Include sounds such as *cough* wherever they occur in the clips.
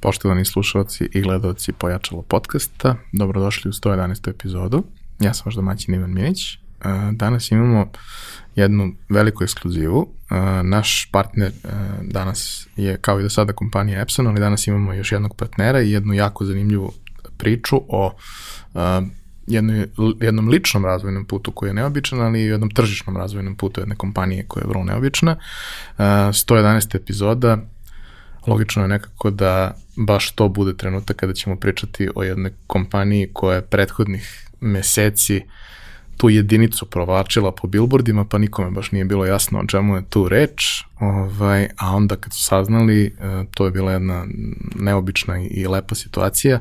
Poštovani slušalci i gledalci Pojačalo podcasta, dobrodošli u 111. epizodu. Ja sam vaš domaćin Ivan Minić. E, danas imamo jednu veliku ekskluzivu. E, naš partner e, danas je kao i do sada kompanija Epson, ali danas imamo još jednog partnera i jednu jako zanimljivu priču o jednoj, jednom ličnom razvojnom putu koji je neobičan, ali i jednom tržišnom razvojnom putu jedne kompanije koja je vrlo neobična. 111. epizoda, logično je nekako da baš to bude trenutak kada ćemo pričati o jednoj kompaniji koja je prethodnih meseci tu jedinicu provlačila po billboardima, pa nikome baš nije bilo jasno o čemu je tu reč, ovaj, a onda kad su saznali, e, to je bila jedna neobična i lepa situacija.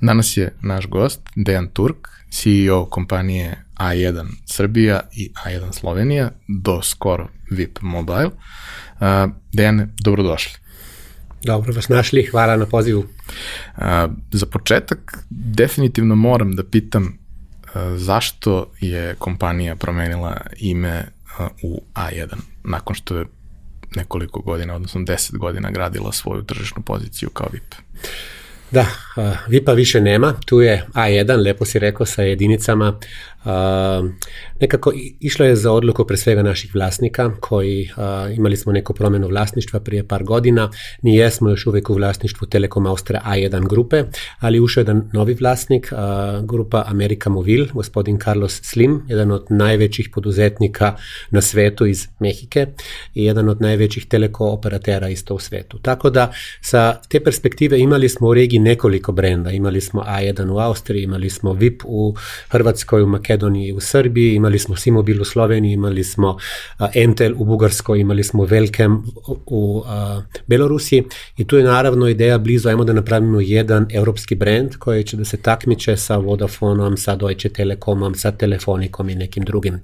Danas je naš gost, Dejan Turk, CEO kompanije A1 Srbija i A1 Slovenija, do skoro VIP Mobile. Uh, Dejane, dobrodošli. Dobro vas našli, hvala na pozivu. A, za početak, definitivno moram da pitam a, zašto je kompanija promenila ime a, u A1 nakon što je nekoliko godina, odnosno 10 godina gradila svoju tržišnu poziciju kao VIP. Da, VIP-a više nema, tu je A1, lepo si rekao, sa jedinicama nekako išlo je za odluku pre svega naših vlasnika koji imali smo neku promenu vlasništva prije par godina. Mi jesmo još uvek u vlasništvu Telekom Austria A1 grupe, ali ušao je jedan novi vlasnik, grupa America Movil, gospodin Carlos Slim, jedan od najvećih poduzetnika na svetu iz Mehike i jedan od najvećih teleko operatera isto u svetu. Tako da sa te perspektive imali smo u regiji nekoliko brenda. Imali smo A1 u Austriji, imali smo VIP u Hrvatskoj, u Makedoniji, Makedoniji u Srbiji, imali smo Simobil u Sloveniji, imali smo Entel u Bugarskoj, imali smo Velkem u Belorusiji i tu je naravno ideja blizu, ajmo da napravimo jedan europski brand koji će da se takmiče sa Vodafonom, sa Deutsche Telekomom, sa Telefonikom i nekim drugim.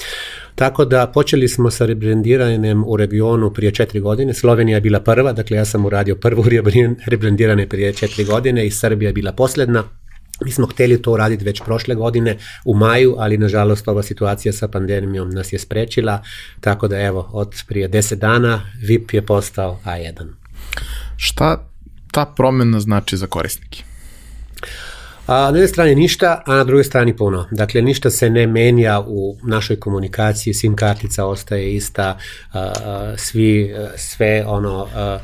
Tako da počeli smo sa rebrandiranjem u regionu prije četiri godine, Slovenija je bila prva, dakle ja sam uradio prvu *laughs* rebrandiranje prije četiri godine i Srbija je bila posledna, Mi smo hteli to uraditi već prošle godine u maju, ali nažalost ova situacija sa pandemijom nas je sprečila, tako da evo, od prije 10 dana VIP je postao A1. Šta ta promena znači za korisnike? A, na jednej strani ništa, a na drugoj strani puno. Dakle, ništa se ne menja u našoj komunikaciji, SIM kartica ostaje ista, a, a, svi, sve ono, a,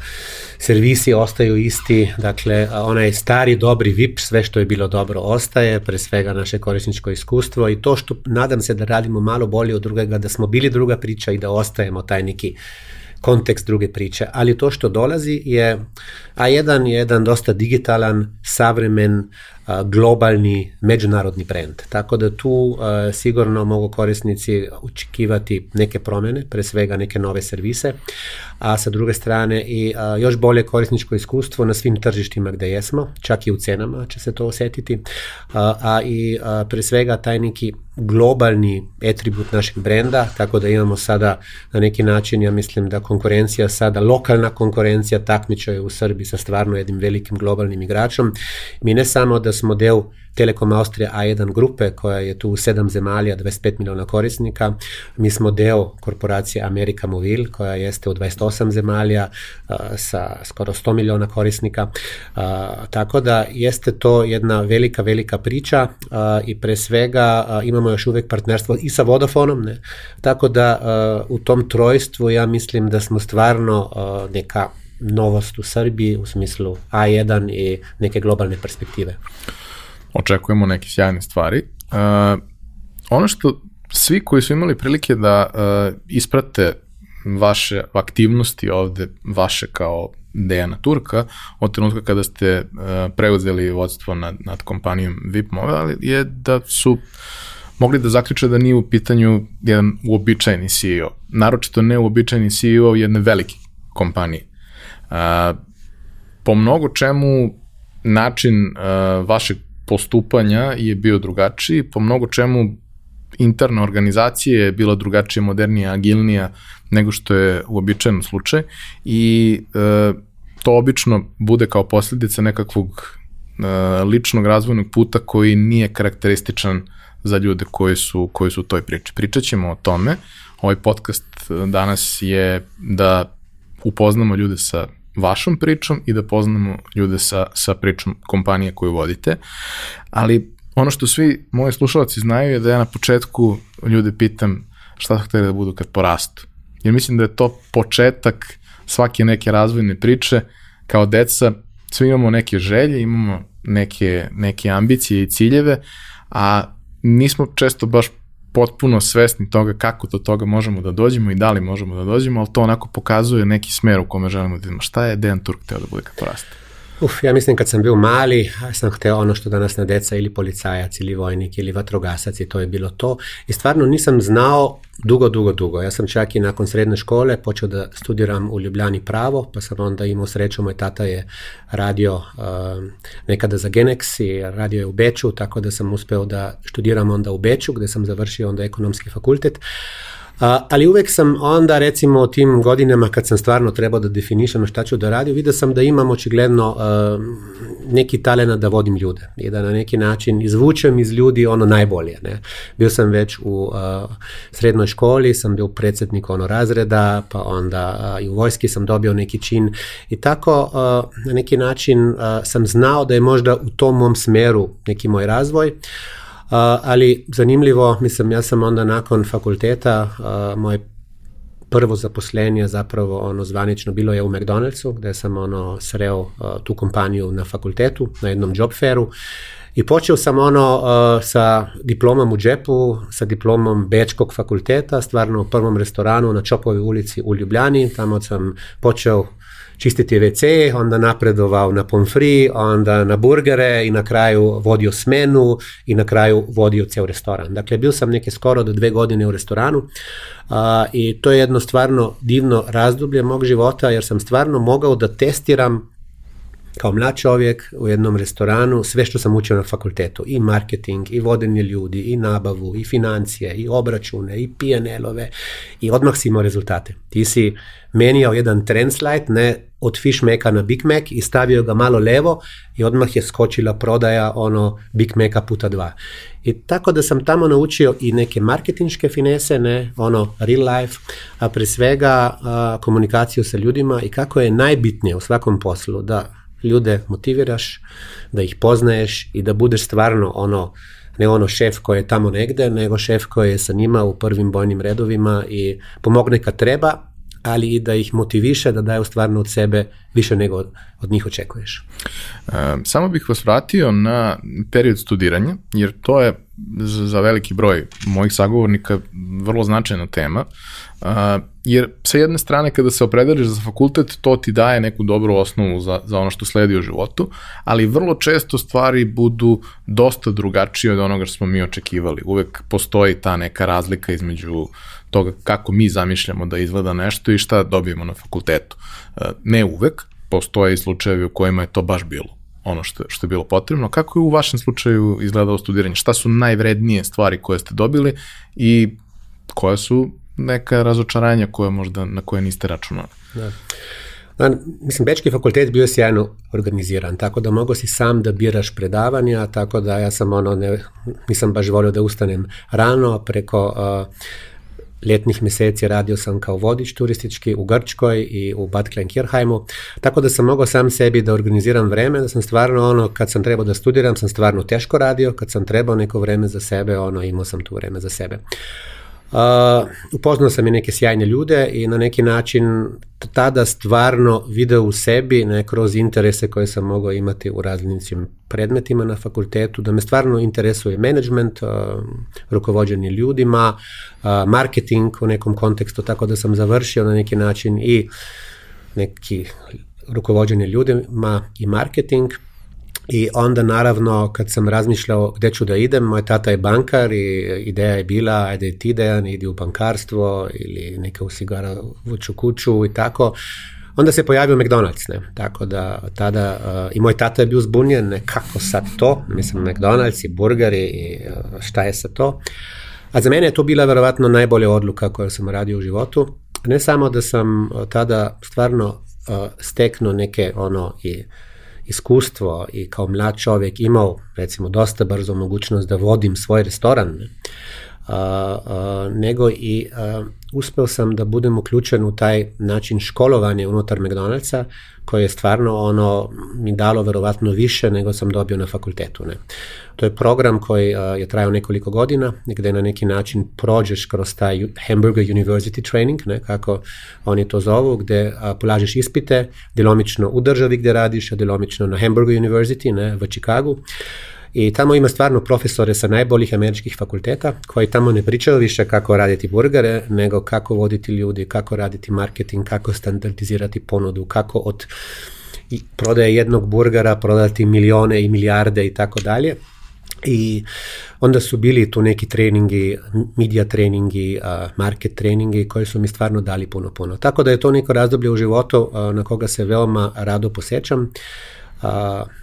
servisi ostaju isti, dakle, onaj stari, dobri VIP, sve što je bilo dobro ostaje, pre svega naše korisničko iskustvo i to što nadam se da radimo malo bolje od drugega, da smo bili druga priča i da ostajemo taj neki kontekst druge priče, ali to što dolazi je, A1 je jedan dosta digitalan, savremen, globalni, međunarodni brand. Tako da tu sigurno mogu korisnici očekivati neke promene, pre svega neke nove servise, a sa druge strane i još bolje korisničko iskustvo na svim tržištima gde jesmo, čak i u cenama će se to osetiti, a, a i pre svega taj neki globalni atribut našeg brenda, tako da imamo sada na neki način, ja mislim da konkurencija sada, lokalna konkurencija takmiča u Srbiji sa stvarno jednim velikim globalnim igračom. Mi ne samo da smo deo Telekom Austrija A1 grupe koja je tu u sedam zemalja, 25 miliona korisnika. Mi smo deo korporacije America Movil koja jeste u 28 zemalja uh, sa skoro 100 miliona korisnika. Uh, tako da jeste to jedna velika, velika priča uh, i pre svega imamo još uvek partnerstvo i sa Vodafonom. Ne? Tako da u tom trojstvu ja mislim da smo stvarno neka novost u Srbiji u smislu A1 i neke globalne perspektive očekujemo neke sjajne stvari. Uh, ono što svi koji su imali prilike da uh, isprate vaše aktivnosti ovde, vaše kao Dejana Turka, od trenutka kada ste uh, preuzeli vodstvo nad, nad kompanijom VIP Mobile, je da su mogli da zaključe da nije u pitanju jedan uobičajeni CEO. Naročito ne uobičajeni CEO jedne velike kompanije. Po mnogo čemu način vašeg postupanja je bio drugačiji, po mnogo čemu interna organizacija je bila drugačija, modernija, agilnija nego što je uobičajen slučaj i e, to obično bude kao posledica nekakvog e, ličnog razvojnog puta koji nije karakterističan za ljude koji su, koji su u toj priči. Pričat ćemo o tome. Ovaj podcast danas je da upoznamo ljude sa vašom pričom i da poznamo ljude sa, sa pričom kompanije koju vodite, ali ono što svi moji slušalci znaju je da ja na početku ljude pitam šta hteli da budu kad porastu. Jer mislim da je to početak svake neke razvojne priče, kao deca svi imamo neke želje, imamo neke, neke ambicije i ciljeve, a nismo često baš potpuno svesni toga kako do toga možemo da dođemo i da li možemo da dođemo, ali to onako pokazuje neki smer u kome želimo da idemo. Šta je Dejan Turk teo da bude kad poraste? Uf, ja mislim kad sam bio mali, sam hteo ono što danas na deca ili policajac ili vojnik ili vatrogasac i to je bilo to. I stvarno nisam znao dugo, dugo, dugo. Ja sam čak i nakon srednje škole počeo da studiram u Ljubljani pravo, pa sam onda imao sreću, moj tata je radio uh, nekada za Genex i radio je u Beču, tako da sam uspeo da studiram onda u Beču, gde sam završio onda ekonomski fakultet. A, ali uvek sam onda recimo u tim godinama kad sam stvarno trebao da definišem šta ću da radim, vidio sam da imam očigledno neki talent da vodim ljude i da na neki način izvučem iz ljudi ono najbolje. Ne? Bio sam već u uh, srednjoj školi, sam bio predsednik ono razreda, pa onda i u vojski sam dobio neki čin i tako na neki način sam znao da je možda u tom mom smeru neki moj razvoj ali zanimljivo, mislim, ja sam onda nakon fakulteta, moje prvo zaposlenje zapravo ono zvanično bilo je u McDonald'su gde sam ono sreo uh, tu kompaniju na fakultetu na jednom job fairu. I počeo sam ono uh, sa diplomom u džepu, sa diplomom Bečkog fakulteta, stvarno u prvom restoranu na Čopovoj ulici u Ljubljani, tamo sam počeo čistiti WC, onda napredovao na pomfri, onda na burgere i na kraju vodio smenu i na kraju vodio ceo restoran. Dakle, bio sam neke skoro do dve godine u restoranu a, i to je jedno stvarno divno razdoblje mog života jer sam stvarno mogao da testiram kao mlad čovjek u jednom restoranu sve što sam učio na fakultetu, i marketing, i vodenje ljudi, i nabavu, i financije, i obračune, i PNL-ove i odmah si imao rezultate. Ti si menijao jedan translate, ne od Fish Maca na Big Mac i stavio ga malo levo i odmah je skočila prodaja ono Big Maca puta dva. I tako da sam tamo naučio i neke marketinške finese, ne, ono real life, a pre svega a, komunikaciju sa ljudima i kako je najbitnije u svakom poslu da ljude motiviraš, da ih poznaješ i da budeš stvarno ono, ne ono šef koji je tamo negde, nego šef koji je sa njima u prvim bojnim redovima i pomogne kad treba, ali i da ih motiviše da daju stvarno od sebe više nego od, od njih očekuješ. Samo bih vas vratio na period studiranja, jer to je za veliki broj mojih sagovornika vrlo značajna tema, jer sa jedne strane kada se opredeliš za fakultet, to ti daje neku dobru osnovu za, za ono što sledi u životu, ali vrlo često stvari budu dosta drugačije od onoga što smo mi očekivali. Uvek postoji ta neka razlika između toga kako mi zamišljamo da izgleda nešto i šta dobijemo na fakultetu. Ne uvek, postoje i slučajevi u kojima je to baš bilo ono što, što je bilo potrebno. Kako je u vašem slučaju izgledalo studiranje? Šta su najvrednije stvari koje ste dobili i koja su neka razočaranja koje možda, na koje niste računali? Da. Da, mislim, Bečki fakultet bio sjajno organiziran, tako da mogo si sam da biraš predavanja, tako da ja sam ono, ne, nisam baš volio da ustanem rano preko uh, ljetnih meseci radio sam kao vodič turistički u Grčkoj i u Bad Klenkirheimu, tako da sam mogao sam sebi da organiziram vreme, da sam stvarno ono, kad sam trebao da studiram, sam stvarno teško radio, kad sam trebao neko vreme za sebe, ono, imao sam tu vreme za sebe. Uh, upoznao sam i neke sjajne ljude i na neki način tada stvarno video u sebi ne kroz interese koje sam mogao imati u različitim predmetima na fakultetu, da me stvarno interesuje management, uh, rukovođenje ljudima, uh, marketing u nekom kontekstu, tako da sam završio na neki način i neki rukovođenje ljudima i marketing, I onda naravno kad sam razmišljao gde ću da idem, moj tata je bankar i ideja je bila ajde ti Dejan idi u bankarstvo ili neka usigara vuču kuću i tako. Onda se pojavio McDonald's, ne? Tako da tada uh, i moj tata je bio zbunjen, ne, kako sad to? Mislim, McDonald's i burgeri i uh, šta je sa to? A za mene je to bila verovatno najbolja odluka koju sam radio u životu. Ne samo da sam uh, tada stvarno uh, steknuo neke ono i iskustvo i kao mlad čovjek imao recimo dosta brzo mogućnost da vodim svoj restoran, nego i uspeo sam da budem uključen u taj način školovanja unutar McDonald'sa koje je stvarno ono mi dalo verovatno više nego sam dobio na fakultetu. Ne. To je program koji je trajao nekoliko godina gde na neki način prođeš kroz taj Hamburger University training, ne, kako oni to zovu, gde polažeš ispite, delomično u državi gde radiš, a delomično na Hamburger University ne, v Čikagu. I tamo ima stvarno profesore sa najboljih američkih fakulteta koji tamo ne pričaju više kako raditi burgere, nego kako voditi ljudi, kako raditi marketing, kako standardizirati ponudu, kako od prodaje jednog burgera prodati milione i milijarde i tako dalje. I onda su bili tu neki treningi, media treningi, market treningi koji su mi stvarno dali puno, puno. Tako da je to neko razdoblje u životu na koga se veoma rado posećam. Uh,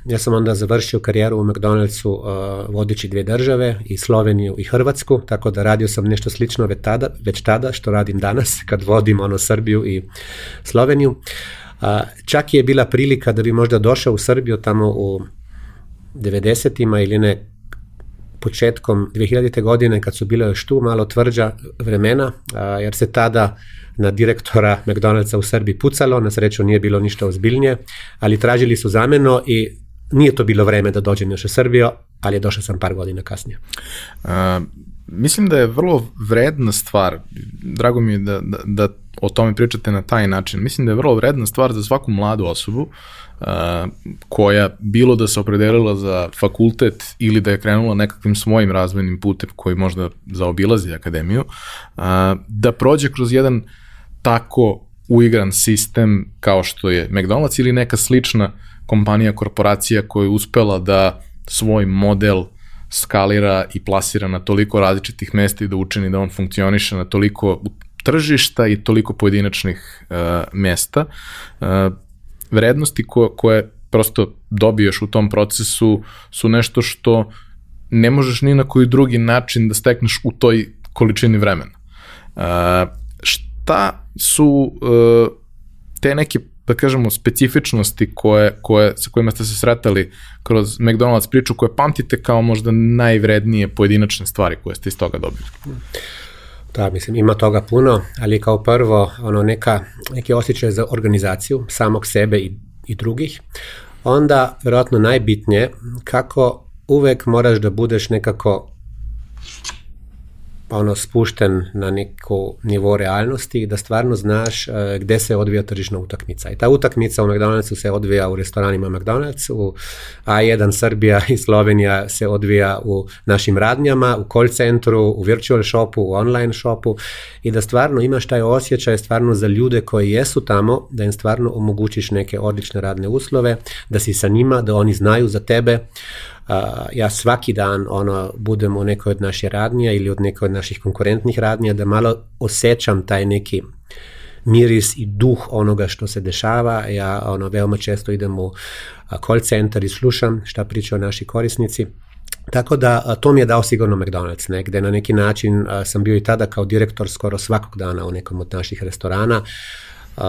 ja sam onda završio karijeru u McDonald'su uh, vodići dvije države, i Sloveniju i Hrvatsku, tako da radio sam nešto slično već tada, već tada što radim danas *laughs* kad vodim ono Srbiju i Sloveniju. Uh, čak je bila prilika da bi možda došao u Srbiju tamo u 90-ima ili ne početkom 2000. godine kad su bile još tu malo tvrđa vremena, jer se tada na direktora McDonald'sa u Srbiji pucalo, na sreću nije bilo ništa ozbiljnije, ali tražili su zameno i nije to bilo vreme da dođem još u Srbiju, ali je došao sam par godina kasnije. Uh, mislim da je vrlo vredna stvar, drago mi je da, da, da o tome pričate na taj način, mislim da je vrlo vredna stvar za svaku mladu osobu uh, koja bilo da se opredelila za fakultet ili da je krenula nekakvim svojim razvojnim putem koji možda zaobilazi akademiju, da prođe kroz jedan tako uigran sistem kao što je McDonald's ili neka slična kompanija, korporacija koja je uspela da svoj model skalira i plasira na toliko različitih mesta i da učini da on funkcioniše na toliko tržišta i toliko pojedinačnih uh, mesta. Uh, vrednosti ko, koje prosto dobiješ u tom procesu su nešto što ne možeš ni na koji drugi način da stekneš u toj količini vremena. Uh, šta su uh, te neke da kažemo, specifičnosti koje, koje, sa kojima ste se sretali kroz McDonald's priču koje pamtite kao možda najvrednije pojedinačne stvari koje ste iz toga dobili? Da, mislim, ima toga puno, ali kao prvo, ono, neka, neki osjećaj za organizaciju samog sebe i, i drugih. Onda, verovatno najbitnije, kako uvek moraš da budeš nekako ono spušten na neku nivo realnosti da stvarno znaš uh, gde se odvija tržišna utakmica. I ta utakmica u McDonald'su se odvija u restoranima McDonald's, u A1 Srbija i Slovenija se odvija u našim radnjama, u call centru, u virtual shopu, u online shopu i da stvarno imaš taj osjećaj stvarno za ljude koji jesu tamo, da im stvarno omogućiš neke odlične radne uslove, da si sa njima, da oni znaju za tebe, ja svaki dan ono budem u nekoj od naših radnija ili od nekoj od naših konkurentnih radnija da malo osjećam taj neki miris i duh onoga što se dešava. Ja ono veoma često idem u call center i slušam šta pričaju naši korisnici. Tako da to mi je dao sigurno McDonald's, ne, gde na neki način a, sam bio i tada kao direktor skoro svakog dana u nekom od naših restorana. Uh,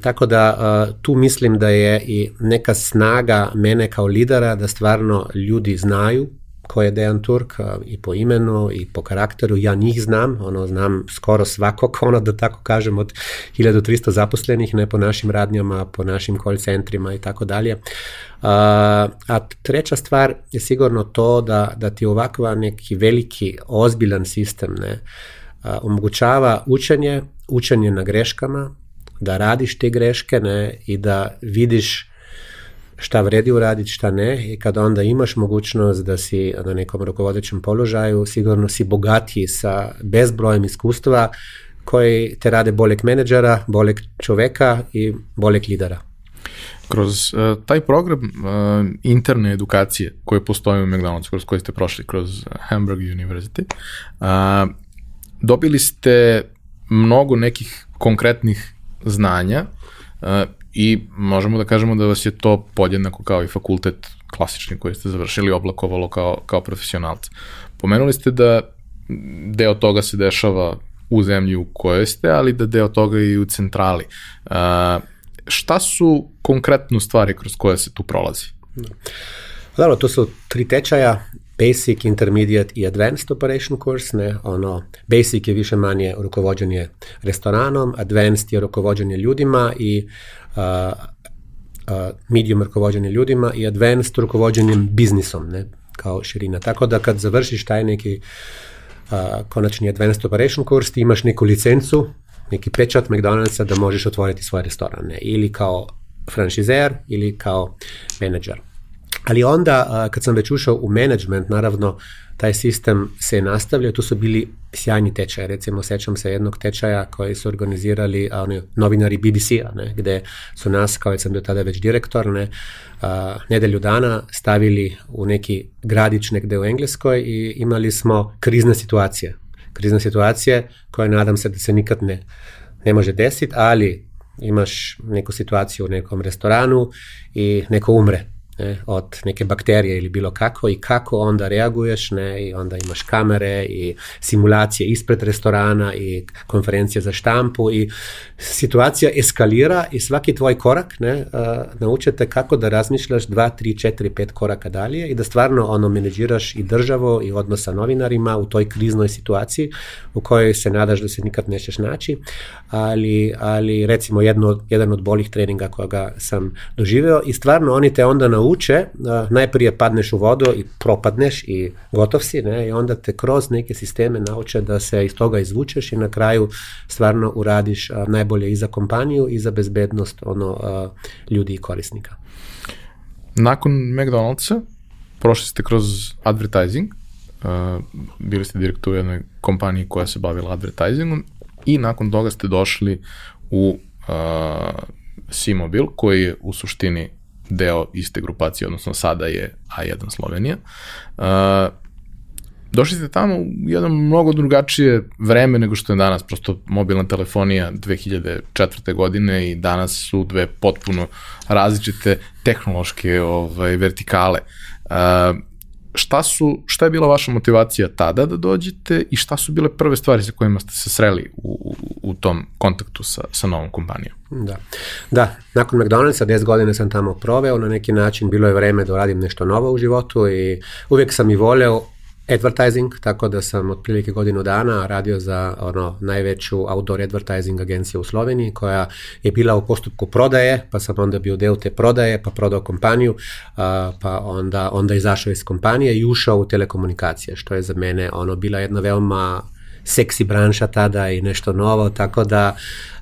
tako da uh, tu mislim da je i neka snaga mene kao lidera da stvarno ljudi znaju ko je Dejan Turk uh, i po imenu i po karakteru, ja njih znam, ono znam skoro svakog, *laughs* ono da tako kažem od 1300 zaposlenih, ne po našim radnjama, po našim call centrima i tako dalje. A treća stvar je sigurno to da, da ti ovakva neki veliki, ozbiljan sistem ne, omogućava učenje, učenje na greškama, da radiš te greške ne, i da vidiš šta vredi uraditi, šta ne i kada onda imaš mogućnost da si na nekom rukovodećem položaju, sigurno si bogatiji sa bezbrojem iskustva koji te rade boljeg menedžera, boljeg čoveka i boljeg lidera. Kroz uh, taj program uh, interne edukacije koje postoje u McDonald's, kroz koje ste prošli kroz Hamburg University, uh, dobili ste mnogo nekih konkretnih znanja uh, i možemo da kažemo da vas je to podjednako kao i fakultet klasični koji ste završili oblakovalo kao, kao profesionalca. Pomenuli ste da deo toga se dešava u zemlji u kojoj ste, ali da deo toga i u centrali. Uh, šta su konkretno stvari kroz koje se tu prolazi? Dobro, to su tri tečaja Basic, Intermediate i Advanced Operation Course, ne, ono, Basic je više manje rukovođenje restoranom, Advanced je rukovođenje ljudima i uh, uh, medium rukovođenje ljudima i Advanced rukovođenjem biznisom, ne, kao širina. Tako da kad završiš taj neki uh, konačni Advanced Operation Course, ti imaš neku licencu, neki pečat McDonald'sa da možeš otvoriti svoj restoran, ne, ili kao franšizer ili kao menadžer. Ali onda, kad sam već ušao u management, naravno, taj sistem se nastavlja, tu su bili sjajni tečaj, recimo sećam se jednog tečaja koji su organizirali a, oni, novinari BBC-a, ne, gde su nas, kao sam bio tada već direktor, ne, a, nedelju dana stavili u neki gradić negde u Engleskoj i imali smo krizne situacije. Krizne situacije koje nadam se da se nikad ne, ne može desiti, ali imaš neku situaciju u nekom restoranu i neko umre ne, od neke bakterije ili bilo kako i kako onda reaguješ ne, i onda imaš kamere i simulacije ispred restorana i konferencije za štampu i situacija eskalira i svaki tvoj korak ne, uh, naučete kako da razmišljaš 2, 3, 4, 5 koraka dalje i da stvarno ono menedžiraš i državu i odnos sa novinarima u toj kriznoj situaciji u kojoj se nadaš da se nikad nećeš naći, ali, ali recimo jedno, jedan od bolih treninga koga sam doživeo i stvarno oni te onda naučili nauče, najprije padneš u vodu i propadneš i gotov si, ne, i onda te kroz neke sisteme nauče da se iz toga izvučeš i na kraju stvarno uradiš najbolje i za kompaniju i za bezbednost ono, ljudi i korisnika. Nakon McDonald'sa prošli ste kroz advertising, bili ste direktor u jednoj kompaniji koja se bavila advertisingom i nakon toga ste došli u uh, C-Mobile koji je u suštini deo iste grupacije, odnosno sada je A1 Slovenija. Uh, došli ste tamo u jedno mnogo drugačije vreme nego što je danas, prosto mobilna telefonija 2004. godine i danas su dve potpuno različite tehnološke ovaj, vertikale. Uh, šta, su, šta je bila vaša motivacija tada da dođete i šta su bile prve stvari sa kojima ste se sreli u, u, u tom kontaktu sa, sa novom kompanijom? Da. da, nakon McDonald'sa 10 godina sam tamo proveo, na neki način bilo je vreme da radim nešto novo u životu i uvek sam i voleo advertising, tako da sam otprilike godinu dana radio za ono najveću outdoor advertising agenciju u Sloveniji koja je bila u postupku prodaje, pa sam onda bio deo te prodaje, pa prodao kompaniju, pa onda, onda izašao iz kompanije i ušao u telekomunikacije, što je za mene ono bila jedna veoma seksi branša tada i nešto novo, tako da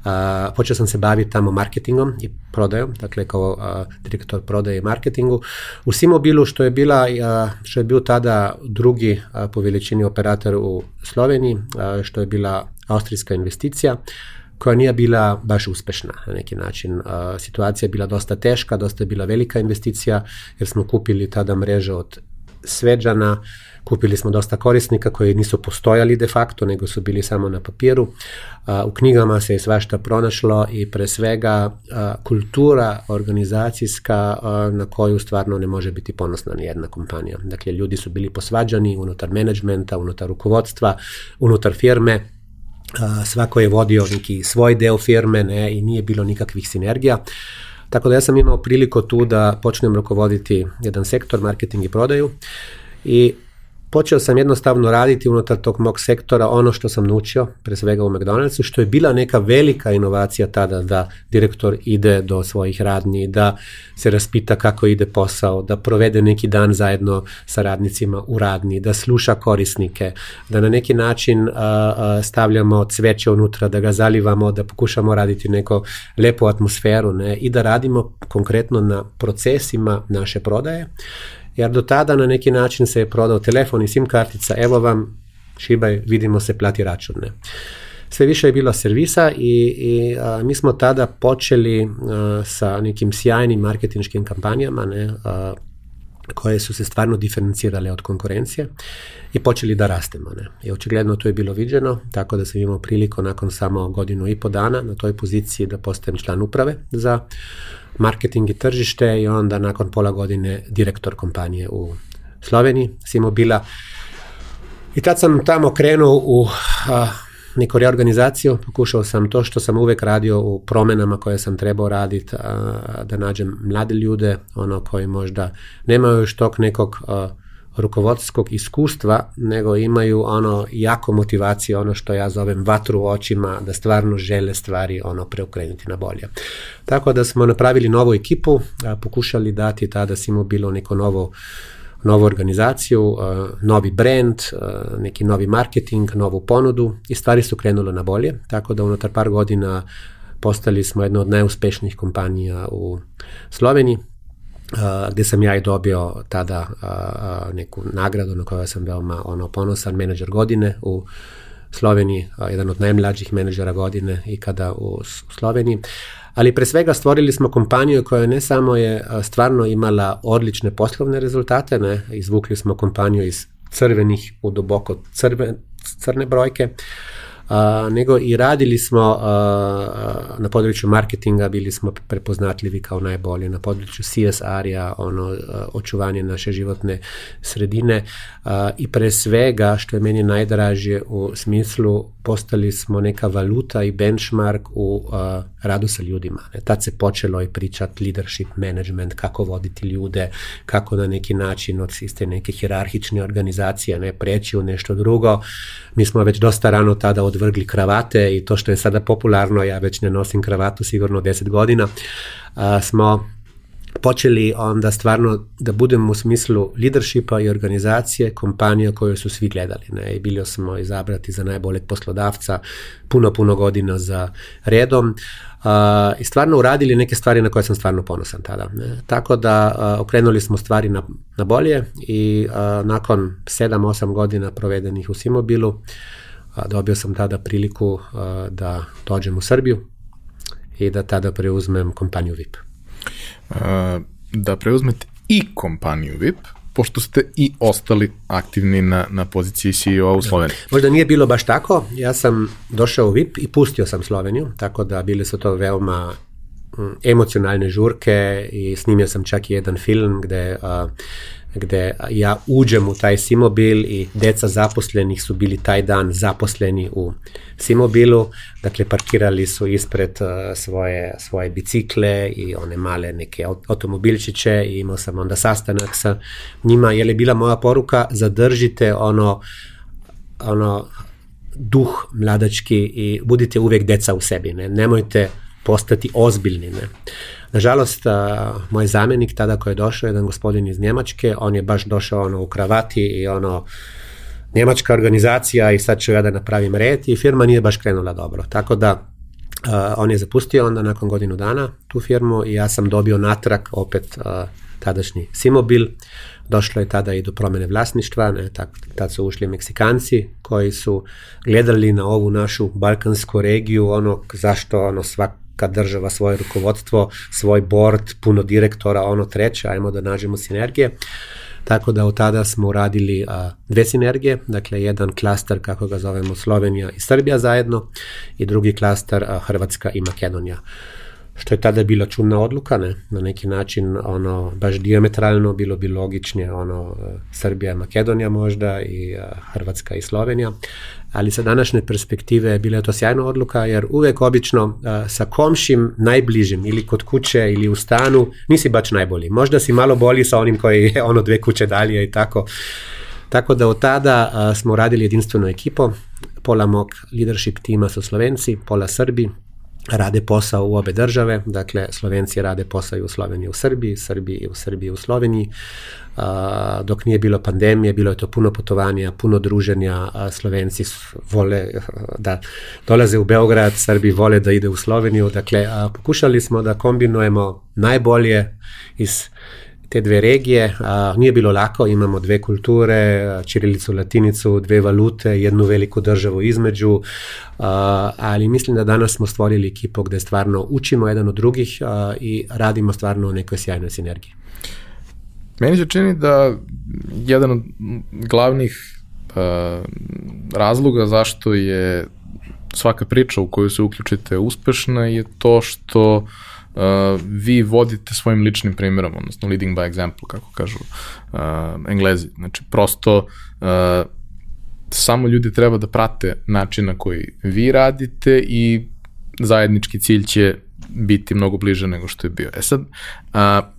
a, počeo sam se baviti tamo marketingom i prodajom, dakle kao a, direktor prodaje i marketingu. U Simobilu, što je bila, a, što je bio tada drugi a, po veličini operator u Sloveniji, a, što je bila austrijska investicija, koja nije bila baš uspešna na neki način. Uh, situacija je bila dosta teška, dosta je bila velika investicija, jer smo kupili tada mreže od Sveđana, Kupili smo dosta korisnika koji nisu postojali de facto, nego su bili samo na papiru. U knjigama se je svašta pronašlo i pre svega kultura organizacijska na koju stvarno ne može biti ponosna ni jedna kompanija. Dakle, ljudi su bili posvađani unutar menadžmenta, unutar rukovodstva, unutar firme, svako je vodio neki svoj deo firme ne, i nije bilo nikakvih sinergija. Tako da ja sam imao priliku tu da počnem rukovoditi jedan sektor, marketing i prodaju i počeo sam jednostavno raditi unutar tog mog sektora ono što sam naučio, pre svega u McDonald'su, što je bila neka velika inovacija tada da direktor ide do svojih radnji, da se raspita kako ide posao, da provede neki dan zajedno sa radnicima u radni, da sluša korisnike, da na neki način a, a, stavljamo cveće unutra, da ga zalivamo, da pokušamo raditi neko lepu atmosferu ne, i da radimo konkretno na procesima naše prodaje jer do tada na neki način se je prodao telefon i sim kartica, evo vam, šibaj, vidimo se, plati račun. Ne. Sve više je bilo servisa i, i a, mi smo tada počeli a, sa nekim sjajnim marketinškim kampanjama, ne, a, koje su se stvarno diferencirale od konkurencije i počeli da rastemo. Ne. I očigledno to je bilo viđeno, tako da sam imao priliku nakon samo godinu i po dana na toj poziciji da postajem član uprave za marketing i tržište i onda nakon pola godine direktor kompanije u Sloveniji, Simobila. I tad sam tamo krenuo u neku reorganizaciju, pokušao sam to što sam uvek radio u promenama koje sam trebao raditi, da nađem mlade ljude, ono koji možda nemaju još tog nekog a, rukovodskog iskustva, nego imaju ono jako motivacije, ono što ja zovem vatru u očima, da stvarno žele stvari ono preokrenuti na bolje. Tako da smo napravili novu ekipu, a, pokušali dati tada Simo bilo neko novo novu organizaciju, novi brand, neki novi marketing, novu ponudu i stvari su krenule na bolje, tako da unutar par godina postali smo jedna od najuspešnijih kompanija u Sloveniji, Uh, gde sam ja i dobio tada uh, neku nagradu na kojoj sam veoma ono, ponosan menadžer godine u Sloveniji, uh, jedan od najmlađih menadžera godine i kada u Sloveniji. Ali pre svega stvorili smo kompaniju koja ne samo je stvarno imala odlične poslovne rezultate, ne, izvukli smo kompaniju iz crvenih u duboko crve, crne brojke, uh, a, nego i radili smo a, na području marketinga, bili smo prepoznatljivi kao najbolje, na području CSR-ja, ono, očuvanje naše životne sredine a, i pre svega, što je meni najdražije u smislu, postali smo neka valuta i benchmark u a, radu sa ljudima. Ne? Tad se počelo i pričat leadership management, kako voditi ljude, kako na neki način od iste neke hirarhične organizacije ne preći u nešto drugo. Mi smo već dosta rano tada odvrgli kravate i to što je sada popularno, ja već ne nosim kravatu sigurno 10 godina, a, smo počeli onda stvarno da budemo u smislu leadershipa i organizacije kompanija koju su svi gledali. Ne? I bili smo izabrati za najboljeg poslodavca puno, puno godina za redom uh, i stvarno uradili neke stvari na koje sam stvarno ponosan tada. Ne? Tako da uh, okrenuli smo stvari na, na bolje i uh, nakon 7-8 godina provedenih u Simobilu uh, dobio sam tada priliku da dođem u Srbiju i da tada preuzmem kompaniju VIP da preuzmete i kompaniju VIP, pošto ste i ostali aktivni na, na poziciji CEO u Sloveniji. Možda nije bilo baš tako, ja sam došao u VIP i pustio sam Sloveniju, tako da bile su to veoma mm, emocionalne žurke i snimio sam čak i jedan film gde uh, gde ja uđem u taj Simobil i deca zaposlenih su bili taj dan zaposleni u Simobilu, dakle parkirali su ispred uh, svoje, svoje bicikle i one male neke automobilčiće i imao sam onda sastanak sa njima, je li bila moja poruka zadržite ono ono duh mladački i budite uvek deca u sebi, ne? nemojte postati ozbiljni. Ne? Nažalost, moj zamenik tada koji je došao, jedan gospodin iz Njemačke, on je baš došao ono u kravati i ono njemačka organizacija i sad ću ja da napravim red i firma nije baš krenula dobro. Tako da uh, on je zapustio onda nakon godinu dana tu firmu i ja sam dobio natrag opet uh, tadašnji Simobil. Došlo je tada i do promene vlasništva, ne, tak, tad su ušli Meksikanci koji su gledali na ovu našu balkansku regiju, ono zašto ono svak kad država svoje rukovodstvo, svoj board, puno direktora, ono treće, ajmo da nađemo sinergije. Tako da od tada smo uradili a, dve sinergije, dakle jedan klaster, kako ga zovemo, Slovenija i Srbija zajedno i drugi klaster a, Hrvatska i Makedonija što je tada bila čudna odluka, ne? na neki način ono, baš diametralno bilo bi logičnije ono, Srbija, Makedonija možda i uh, Hrvatska i Slovenija, ali sa današnje perspektive bila je to sjajna odluka jer uvek obično sa komšim najbližim ili kod kuće ili u stanu nisi baš najbolji. Možda si malo bolji sa onim koji je ono dve kuće dalje i tako. Tako da od tada smo radili jedinstvenu ekipo, pola mog leadership tima su Slovenci, pola Srbi, rade posao u obe države, dakle Slovenci rade posao i u Sloveniji u Srbiji, Srbiji i u Srbiji u Sloveniji. Dok nije bilo pandemije, bilo je to puno putovanja, puno druženja, Slovenci vole da dolaze u Beograd, Srbi vole da ide u Sloveniju, dakle pokušali smo da kombinujemo najbolje iz te dve regije. A, nije bilo lako, imamo dve kulture, čirilicu, latinicu, dve valute, jednu veliku državu između, a, ali mislim da danas smo stvorili ekipu gde stvarno učimo jedan od drugih a, i radimo stvarno u nekoj sjajnoj sinergiji. Meni se čini da jedan od glavnih uh, razloga zašto je svaka priča u koju se uključite uspešna je to što uh, vi vodite svojim ličnim primjerom, odnosno leading by example, kako kažu uh, englezi. Znači, prosto uh, samo ljudi treba da prate način na koji vi radite i zajednički cilj će biti mnogo bliže nego što je bio. E sad, uh,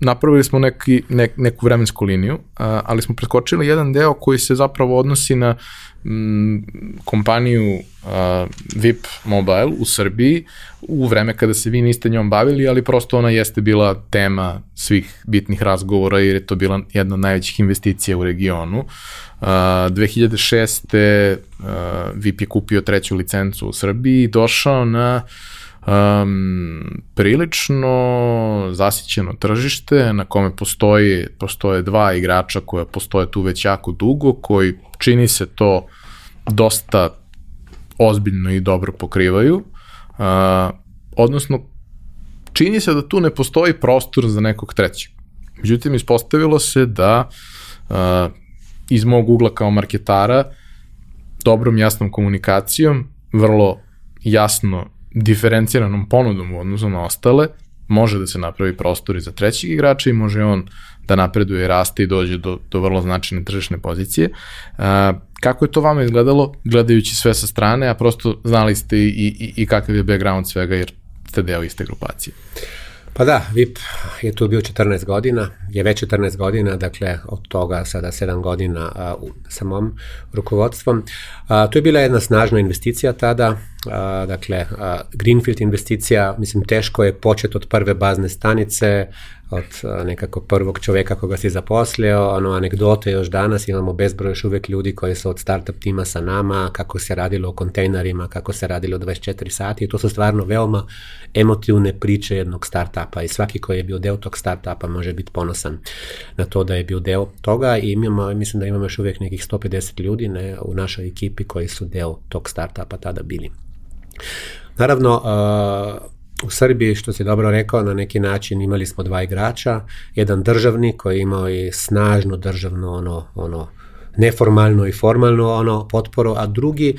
napravili smo neki, ne, neku vremensku liniju, a, ali smo preskočili jedan deo koji se zapravo odnosi na m, kompaniju a, VIP Mobile u Srbiji u vreme kada se vi niste njom bavili, ali prosto ona jeste bila tema svih bitnih razgovora jer je to bila jedna od najvećih investicija u regionu. Uh, 2006. Uh, VIP je kupio treću licencu u Srbiji i došao na uh, um, prilično zasićeno tržište na kome postoji, postoje dva igrača koja postoje tu već jako dugo, koji čini se to dosta ozbiljno i dobro pokrivaju. Uh, odnosno, čini se da tu ne postoji prostor za nekog trećeg. Međutim, ispostavilo se da uh, iz mog ugla kao marketara dobrom jasnom komunikacijom, vrlo jasno diferenciranom ponudom u odnosu na ostale, može da se napravi prostor i za trećeg igrača i može on da napreduje, raste i dođe do, do vrlo značajne tržišne pozicije. A, kako je to vama izgledalo, gledajući sve sa strane, a prosto znali ste i, i, i kakav je background svega, jer ste deo iste grupacije? Pa da, VIP je tu bio 14 godina, je već 14 godina, dakle od toga sada 7 godina a, u samom rukovodstvom. A, to je bila jedna snažna investicija tada, a, dakle a, Greenfield investicija, mislim teško je početi od prve bazne stanice, od nekako prvog čoveka koga si zaposlio, ono anegdote još danas, imamo bezbroj još uvek ljudi koji su od startup tima sa nama, kako se radilo o kontejnerima, kako se radilo 24 sati to su stvarno veoma emotivne priče jednog startupa i svaki koji je bio deo tog startupa može biti ponosan na to da je bio deo toga i imamo, mislim da imamo još uvek nekih 150 ljudi ne, u našoj ekipi koji su deo tog startupa tada bili. Naravno, uh, u Srbiji, što si dobro rekao, na neki način imali smo dva igrača, jedan državni koji imao i snažno državno ono, ono neformalno i formalno ono potporu, a drugi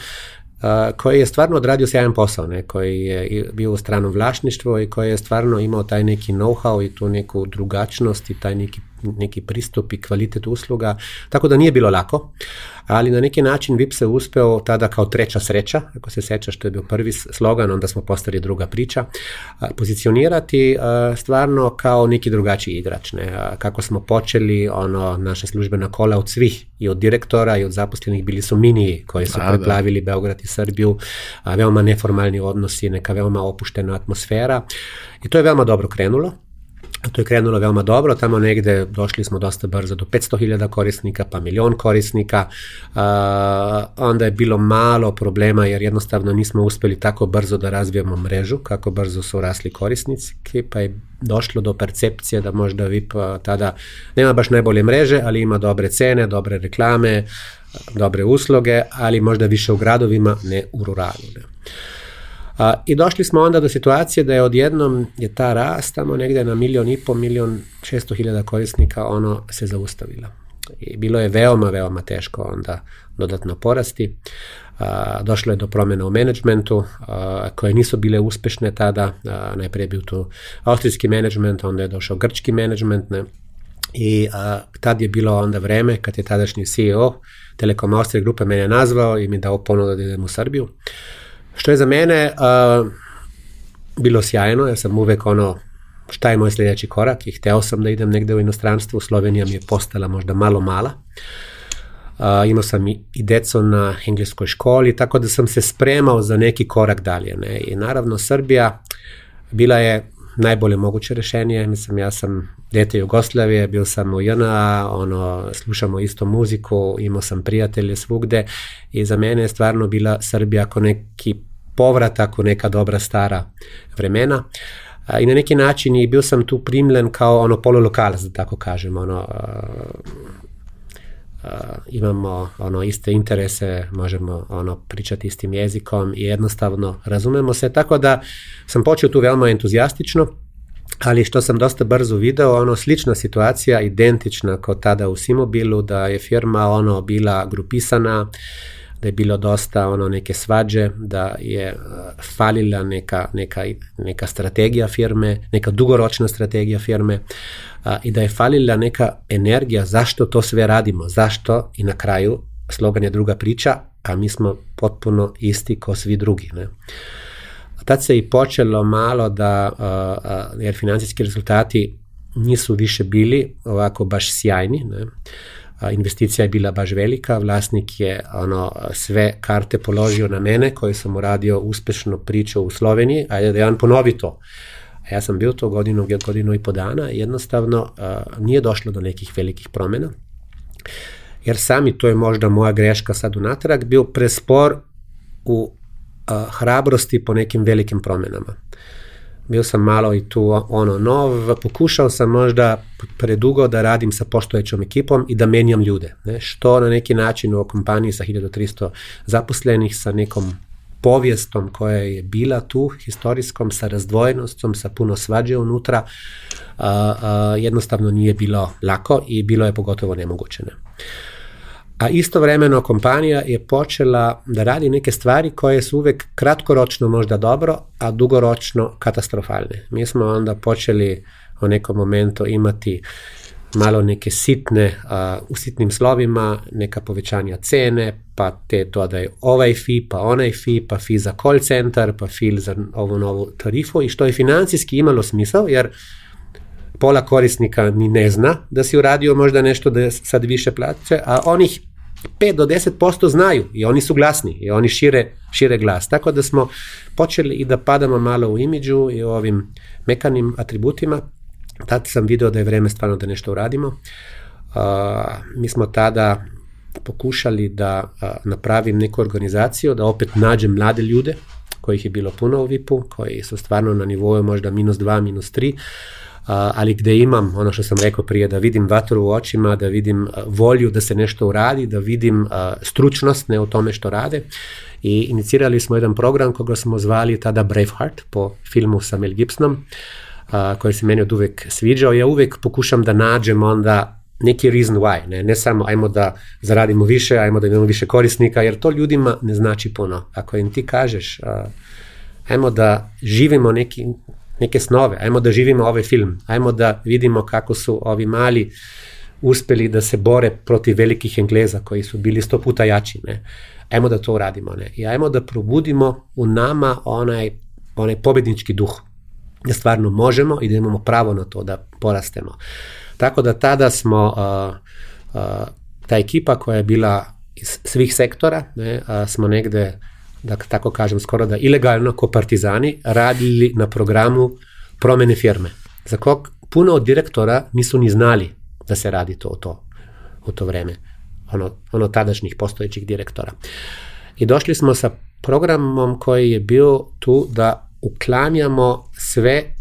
Uh, koji je stvarno odradio sjajan posao, ne, koji je bio u stranom vlasništvu i koji je stvarno imao taj neki know-how i tu neku drugačnost i taj neki neki pristup i kvalitet usluga, tako da nije bilo lako, ali na neki način VIP se uspeo tada kao treća sreća, ako se seća što je bio prvi slogan, onda smo postali druga priča, pozicionirati stvarno kao neki drugačiji igrač, ne? kako smo počeli, ono, naša službena kola od svih, i od direktora i od zaposlenih bili su miniji koji su da, preplavili da. Beograd i Srbiju, veoma neformalni odnosi, neka veoma opuštena atmosfera i to je veoma dobro krenulo. To je krenulo veoma dobro, tamo negde došli smo dosta brzo do 500.000 korisnika, pa milion korisnika, uh, onda je bilo malo problema jer jednostavno nismo uspeli tako brzo da razvijemo mrežu, kako brzo su rasli korisnici, pa je došlo do percepcije da možda VIP tada nema baš najbolje mreže, ali ima dobre cene, dobre reklame, dobre usluge, ali možda više u gradovima, ne u ruralu. Ne. A, I došli smo onda do situacije da je odjednom je ta rast tamo negde na milion i po, milion šesto hiljada korisnika ono se zaustavila. I bilo je veoma, veoma teško onda dodatno porasti. A, došlo je do promjena u menadžmentu koje nisu bile uspešne tada. A, najprije je bio tu austrijski menadžment, onda je došao grčki menadžment. Ne? I a, tad je bilo onda vreme kad je tadašnji CEO Telekom Austrije grupe mene nazvao i mi dao ponudu da idem u Srbiju. Što je za mene uh, bilo sjajno, ja sam uvek ono, šta je moj sljedeći korak i hteo sam da idem negde u inostranstvo, Slovenija mi je postala možda malo mala. Uh, imao sam i, i deco na engleskoj školi, tako da sam se spremao za neki korak dalje. Ne? I naravno Srbija bila je najbolje moguće rešenje, mislim ja sam dete Jugoslavije, bio sam u JNA, ono, slušamo isto muziku, imao sam prijatelje svugde i za mene je stvarno bila Srbija ako neki povratak u neka dobra stara vremena. I na neki način i bio sam tu primljen kao ono polulokalac, da tako kažem, ono, imamo ono iste interese, možemo ono pričati istim jezikom i jednostavno razumemo se, tako da sam počeo tu veoma entuzijastično, ali što sam dosta brzo video, ono slična situacija, identična kao tada u Simobilu, da je firma ono bila grupisana, da je bilo dosta ono neke svađe, da je uh, falila neka, neka, neka strategija firme, neka dugoročna strategija firme. uh, i da je falila neka energija zašto to sve radimo, zašto i na kraju slogan je druga priča, a mi smo potpuno isti kao svi drugi. Ne? tad se i počelo malo da, uh, uh, jer financijski rezultati nisu više bili ovako baš sjajni. Ne? A, investicija je bila baš velika, vlasnik je ono, sve karte položio na mene koje sam uradio uspešno priču u Sloveniji, a da ja ponovi to. A ja sam bio to godinu, godinu i po dana, jednostavno a, nije došlo do nekih velikih promena, jer sami, to je možda moja greška sad unatrag, bio prespor u a, hrabrosti po nekim velikim promenama. Bio sam malo i tu ono nov, pokušao sam možda predugo da radim sa poštojećom ekipom i da menjam ljude. Ne? Što na neki način u kompaniji sa 1300 zaposlenih, sa nekom povijestom koja je bila tu, historijskom, sa razdvojenostom, sa puno svađe unutra, a, a, jednostavno nije bilo lako i bilo je pogotovo nemoguće. Ne? a istovremeno kompanija je počela da radi neke stvari koje su uvek kratkoročno možda dobro, a dugoročno katastrofalne. Mi smo onda počeli u nekom momentu imati malo neke sitne, a, u sitnim slovima, neka povećanja cene, pa te dodaj ovaj fi, pa onaj fi, pa fi za call center, pa fi za ovu novu tarifu i što je financijski imalo smisao, jer pola korisnika ni ne zna da si uradio možda nešto da sad više plaće, a onih 5 do 10% znaju i oni su glasni i oni šire, šire glas. Tako da smo počeli i da padamo malo u imidžu i u ovim mekanim atributima. Tad sam video da je vreme stvarno da nešto uradimo. Uh, mi smo tada pokušali da uh, napravim neku organizaciju, da opet nađem mlade ljude, kojih je bilo puno u VIP-u, koji su stvarno na nivou možda minus 2, minus 3, ali gde imam, ono što sam rekao prije, da vidim vatru u očima, da vidim volju da se nešto uradi, da vidim stručnost ne u tome što rade. I inicirali smo jedan program koga smo zvali tada Braveheart po filmu sa Mel Gibsonom, koji se meni od uvek sviđao. Ja uvek pokušam da nađem onda neki reason why, ne, ne samo ajmo da zaradimo više, ajmo da imamo više korisnika, jer to ljudima ne znači puno. Ako im ti kažeš, ajmo da živimo neki, neke snove, ajmo da živimo ovaj film, ajmo da vidimo kako su ovi mali uspeli da se bore protiv velikih Engleza koji su bili sto puta jači, ne? Ajmo da to uradimo, ne? I ajmo da probudimo u nama onaj, onaj pobednički duh, da stvarno možemo i da imamo pravo na to da porastemo. Tako da tada smo, uh, uh, ta ekipa koja je bila iz svih sektora, ne, uh, smo negde da tako kažem, skoro da ilegalno ko partizani radili na programu promene firme. Za kog puno od direktora nisu ni znali da se radi to, to u to vreme. Ono, ono tadašnjih postojećih direktora. I došli smo sa programom koji je bio tu da uklanjamo sve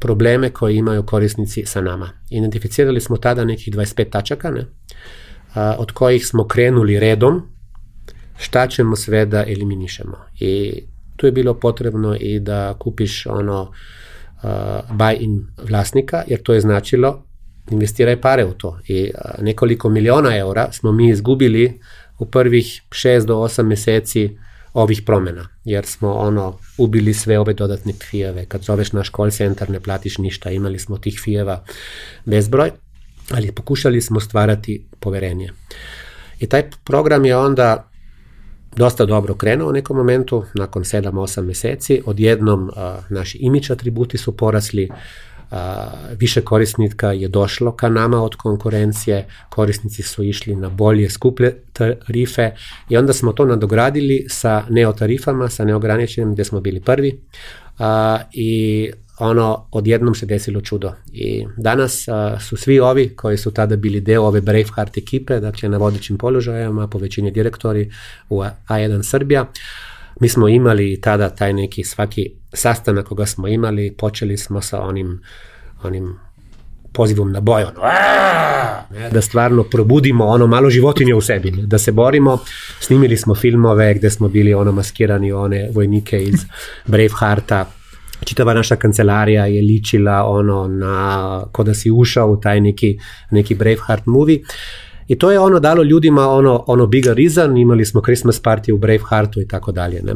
probleme koje imaju korisnici sa nama. Identificirali smo tada nekih 25 tačaka, ne? A, od kojih smo krenuli redom, šta ćemo sve da eliminišemo. I tu je bilo potrebno i da kupiš ono uh, buy-in vlasnika, jer to je značilo investiraj pare u to. I uh, nekoliko miliona eura smo mi izgubili u prvih 6 do 8 meseci ovih promena, jer smo ono ubili sve ove dodatne fijeve. Kad zoveš naš call center ne platiš ništa, imali smo tih fijeva bezbroj, ali pokušali smo stvarati poverenje. I taj program je onda dosta dobro krenuo u nekom momentu, nakon 7-8 meseci, odjednom a, naši imič atributi su porasli, a, više korisnika je došlo ka nama od konkurencije, korisnici su išli na bolje, skuplje tarife i onda smo to nadogradili sa neotarifama, sa neograničenim gde smo bili prvi a, i ono, odjednom se desilo čudo. I danas a, su svi ovi koji su tada bili deo ove Braveheart ekipe, dakle na vodećim položajama, po većini direktori u A1 Srbija, mi smo imali tada taj neki svaki sastanak koga smo imali, počeli smo sa onim, onim pozivom na boj, ono, da stvarno probudimo ono malo životinje u sebi, da se borimo. Snimili smo filmove gde smo bili ono maskirani one vojnike iz Bravehearta, čitava naša kancelarija je ličila ono na, ko da si ušao u taj neki, neki Braveheart movie. I to je ono dalo ljudima ono, ono bigger reason, imali smo Christmas party u Braveheartu i tako dalje. Ne?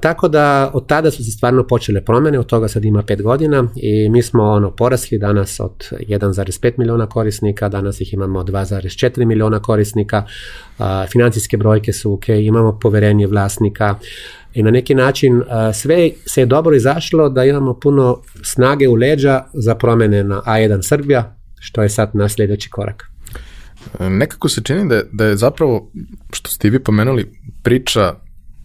tako da od tada su se stvarno počele promene, od toga sad ima pet godina i mi smo ono porasli danas od 1,5 miliona korisnika, danas ih imamo 2,4 miliona korisnika, uh, financijske brojke su ok, imamo poverenje vlasnika, i na neki način sve se je dobro izašlo da imamo puno snage u leđa za promene na A1 Srbija, što je sad naš sljedeći korak. Nekako se čini da je, da je zapravo, što ste vi pomenuli, priča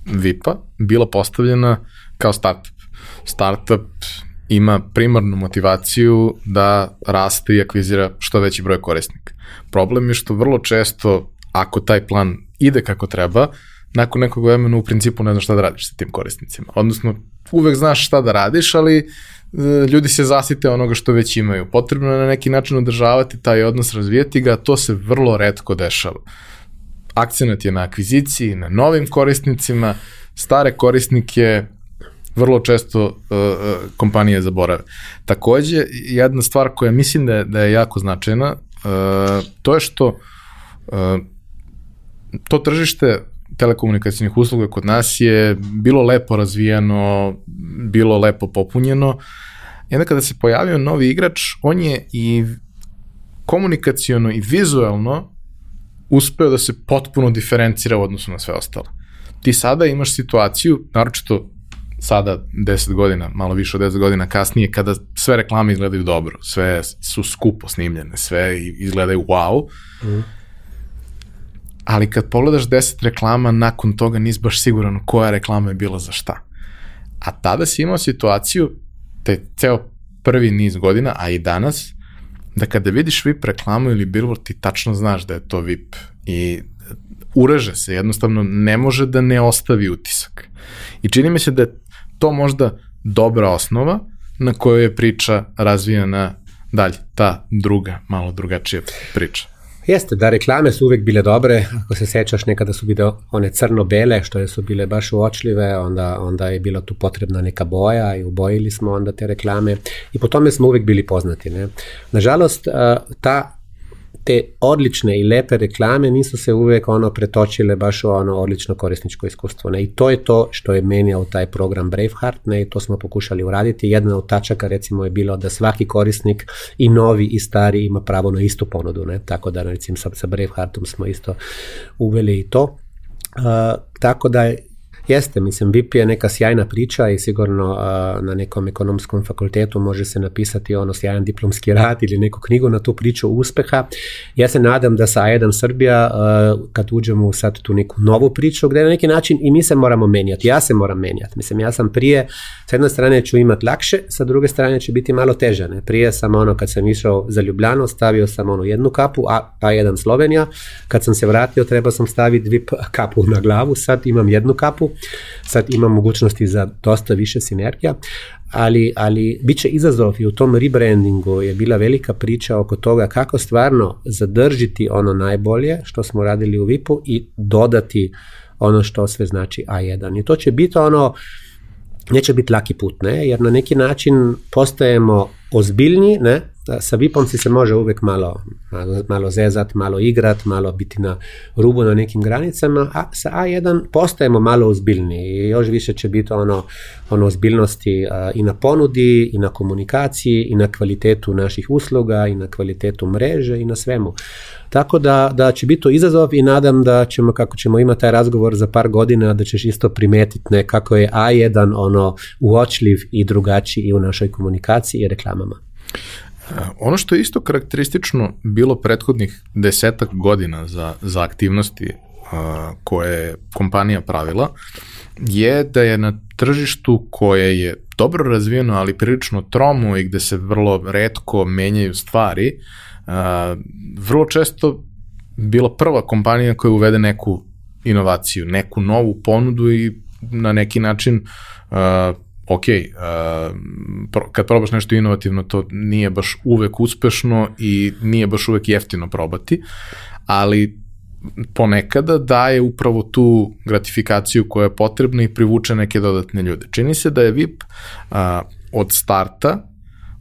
VIP-a bila postavljena kao startup. Startup ima primarnu motivaciju da raste i akvizira što veći broj korisnika. Problem je što vrlo često, ako taj plan ide kako treba, nakon nekog vremena u principu ne znaš šta da radiš sa tim korisnicima. Odnosno, uvek znaš šta da radiš, ali e, ljudi se zasite onoga što već imaju. Potrebno je na neki način održavati taj odnos, razvijeti ga, to se vrlo redko dešava. Akcenat je na akviziciji, na novim korisnicima, stare korisnike vrlo često uh, kompanije zaborave. Takođe, jedna stvar koja mislim da je, da je jako značajna, uh, to je što uh, to tržište telekomunikacijnih usluga kod nas je bilo lepo razvijeno, bilo lepo popunjeno. I onda kada se pojavio novi igrač, on je i komunikacijono i vizualno uspeo da se potpuno diferencira u odnosu na sve ostalo. Ti sada imaš situaciju, naročito sada 10 godina, malo više od 10 godina kasnije, kada sve reklame izgledaju dobro, sve su skupo snimljene, sve izgledaju wow, mm ali kad pogledaš 10 reklama, nakon toga nisi baš siguran koja reklama je bila za šta. A tada si imao situaciju, te ceo prvi niz godina, a i danas, da kada vidiš VIP reklamu ili billboard, ti tačno znaš da je to VIP i ureže se, jednostavno ne može da ne ostavi utisak. I čini mi se da je to možda dobra osnova na kojoj je priča razvijana dalje, ta druga, malo drugačija priča. Jeste, da reklame su uvek bile dobre, ako se sećaš nekada su bile one crno-bele, što su bile baš uočljive, onda, onda je bila tu potrebna neka boja i ubojili smo onda te reklame i po tome smo uvek bili poznati. Ne? Nažalost, ta te odlične i lepe reklame nisu se uvek ono pretočile baš u ono odlično korisničko iskustvo. Ne? I to je to što je menjao taj program Braveheart, ne? To smo pokušali uraditi. Jedna od tačaka recimo je bilo da svaki korisnik i novi i stari ima pravo na istu ponudu, ne? tako da recimo sa, sa Braveheartom smo isto uveli i to. Uh, tako da Jeste, mislim, VIP je neka sjajna priča i sigurno uh, na nekom ekonomskom fakultetu može se napisati ono sjajan diplomski rad ili neku knjigu na tu priču uspeha. Ja se nadam da sa A1 Srbija, uh, kad uđemo u sad tu neku novu priču, gde na neki način i mi se moramo menjati, ja se moram menjati. Mislim, ja sam prije, s jedne strane ću imati lakše, sa druge strane će biti malo teže. Ne? Prije sam ono, kad sam išao za Ljubljano, stavio sam ono jednu kapu, a, A1 Slovenija, kad sam se vratio, trebao sam staviti VIP kapu na glavu, sad imam jednu kapu, sad ima mogućnosti za dosta više sinergija, ali, ali bit će izazov i u tom rebrandingu je bila velika priča oko toga kako stvarno zadržiti ono najbolje što smo radili u VIP-u i dodati ono što sve znači A1. I to će biti ono, neće biti laki put, ne? jer na neki način postajemo ozbiljni, ne? Sa VIP-om si se može uvek malo, malo, malo zezat, malo igrat, malo biti na rubu na nekim granicama, a sa A1 postajemo malo ozbiljni i još više će biti ono, ono ozbiljnosti a, i na ponudi, i na komunikaciji, i na kvalitetu naših usluga, i na kvalitetu mreže, i na svemu. Tako da, da će biti to izazov i nadam da ćemo, kako ćemo imati taj razgovor za par godina, da ćeš isto primetiti ne, kako je A1 ono uočljiv i drugačiji i u našoj komunikaciji i reklamama. Ono što je isto karakteristično bilo prethodnih desetak godina za, za aktivnosti a, koje je kompanija pravila, je da je na tržištu koje je dobro razvijeno, ali prilično tromo i gde se vrlo redko menjaju stvari, a, vrlo često bila prva kompanija koja uvede neku inovaciju, neku novu ponudu i na neki način uh, ok, uh, kad probaš nešto inovativno, to nije baš uvek uspešno i nije baš uvek jeftino probati, ali ponekada daje upravo tu gratifikaciju koja je potrebna i privuče neke dodatne ljude. Čini se da je VIP uh, od starta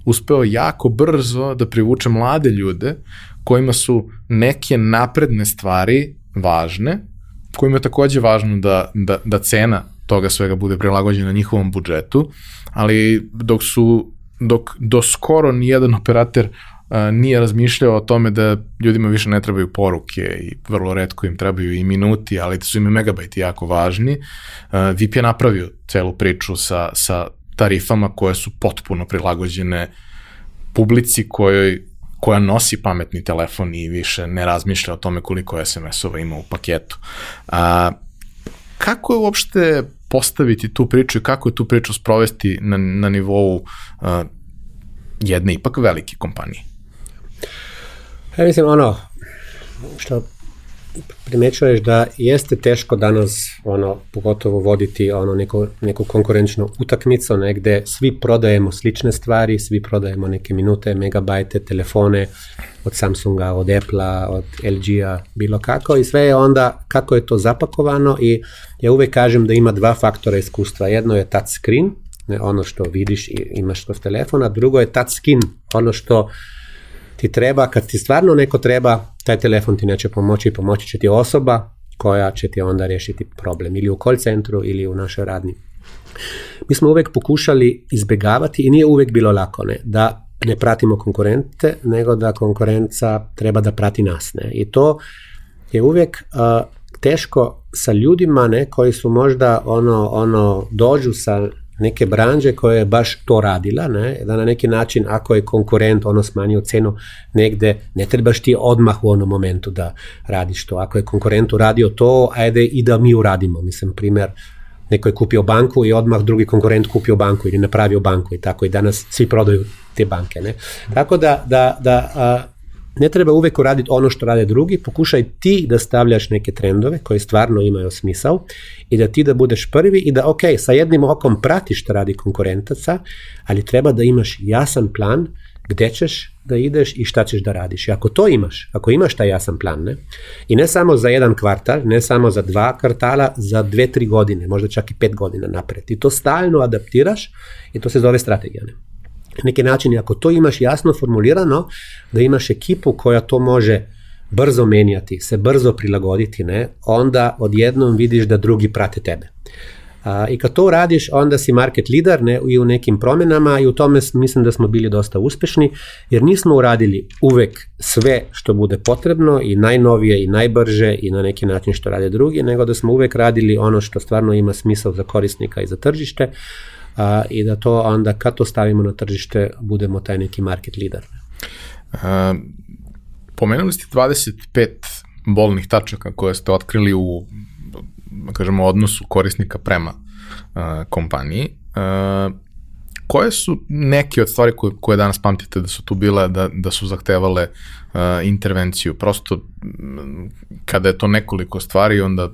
uspeo jako brzo da privuče mlade ljude kojima su neke napredne stvari važne, kojima je takođe važno da, da, da cena toga svega bude prilagođeno njihovom budžetu, ali dok su dok do skoro nijedan operator a, nije razmišljao o tome da ljudima više ne trebaju poruke i vrlo redko im trebaju i minuti, ali su im megabajti jako važni. A, VIP je napravio celu priču sa, sa tarifama koje su potpuno prilagođene publici kojoj koja nosi pametni telefon i više ne razmišlja o tome koliko SMS-ova ima u paketu. A, kako je uopšte postaviti tu priču i kako je tu priču sprovesti na, na nivou a, jedne ipak velike kompanije? Ja mislim, ono, što primećuješ da jeste teško danas ono pogotovo voditi ono neko, neku konkurenčnu utakmicu negde svi prodajemo slične stvari, svi prodajemo neke minute, megabajte, telefone od Samsunga, od Apple-a, od LG-a, bilo kako i sve je onda kako je to zapakovano i ja uvek kažem da ima dva faktora iskustva. Jedno je touch screen, ne, ono što vidiš i imaš kroz telefona, drugo je touch skin, ono što ti treba, kad ti stvarno neko treba, taj telefon ti neće pomoći, pomoći će ti osoba koja će ti onda rešiti problem ili u call centru ili u našoj radni. Mi smo uvek pokušali izbegavati i nije uvek bilo lako ne, da ne pratimo konkurente, nego da konkurenca treba da prati nas. Ne. I to je uvek uh, teško sa ljudima ne, koji su možda ono, ono dođu sa neke branže koja je baš to radila, ne, da na neki način ako je konkurent ono smanjio cenu negde, ne trebaš ti odmah u onom momentu da radiš to. Ako je konkurent uradio to, ajde i da mi uradimo. Mislim, primer, neko je kupio banku i odmah drugi konkurent kupio banku ili napravio banku i tako i danas svi prodaju te banke. Ne? Tako da, da, da a, ne treba uvek uraditi ono što rade drugi, pokušaj ti da stavljaš neke trendove koji stvarno imaju smisao i da ti da budeš prvi i da ok, sa jednim okom pratiš šta radi konkurentaca, ali treba da imaš jasan plan gde ćeš da ideš i šta ćeš da radiš. I ako to imaš, ako imaš taj jasan plan, ne, i ne samo za jedan kvartal, ne samo za dva kvartala, za dve, tri godine, možda čak i pet godina napred. I to stalno adaptiraš i to se zove strategija. Ne? Neki način, ako to imaš jasno formulirano, da imaš ekipu koja to može brzo menjati, se brzo prilagoditi, ne, onda odjednom vidiš da drugi prate tebe. A, I kad to radiš, onda si market leader ne, i u nekim promenama i u tome mislim da smo bili dosta uspešni, jer nismo uradili uvek sve što bude potrebno i najnovije i najbrže i na neki način što rade drugi, nego da smo uvek radili ono što stvarno ima smisao za korisnika i za tržište, a, i da to onda kad to stavimo na tržište budemo taj neki market leader. A, pomenuli ste 25 bolnih tačaka koje ste otkrili u da kažemo odnosu korisnika prema a, kompaniji. A, koje su neke od stvari koje, koje danas pamtite da su tu bile, da, da su zahtevale uh, intervenciju? Prosto, kada je to nekoliko stvari, onda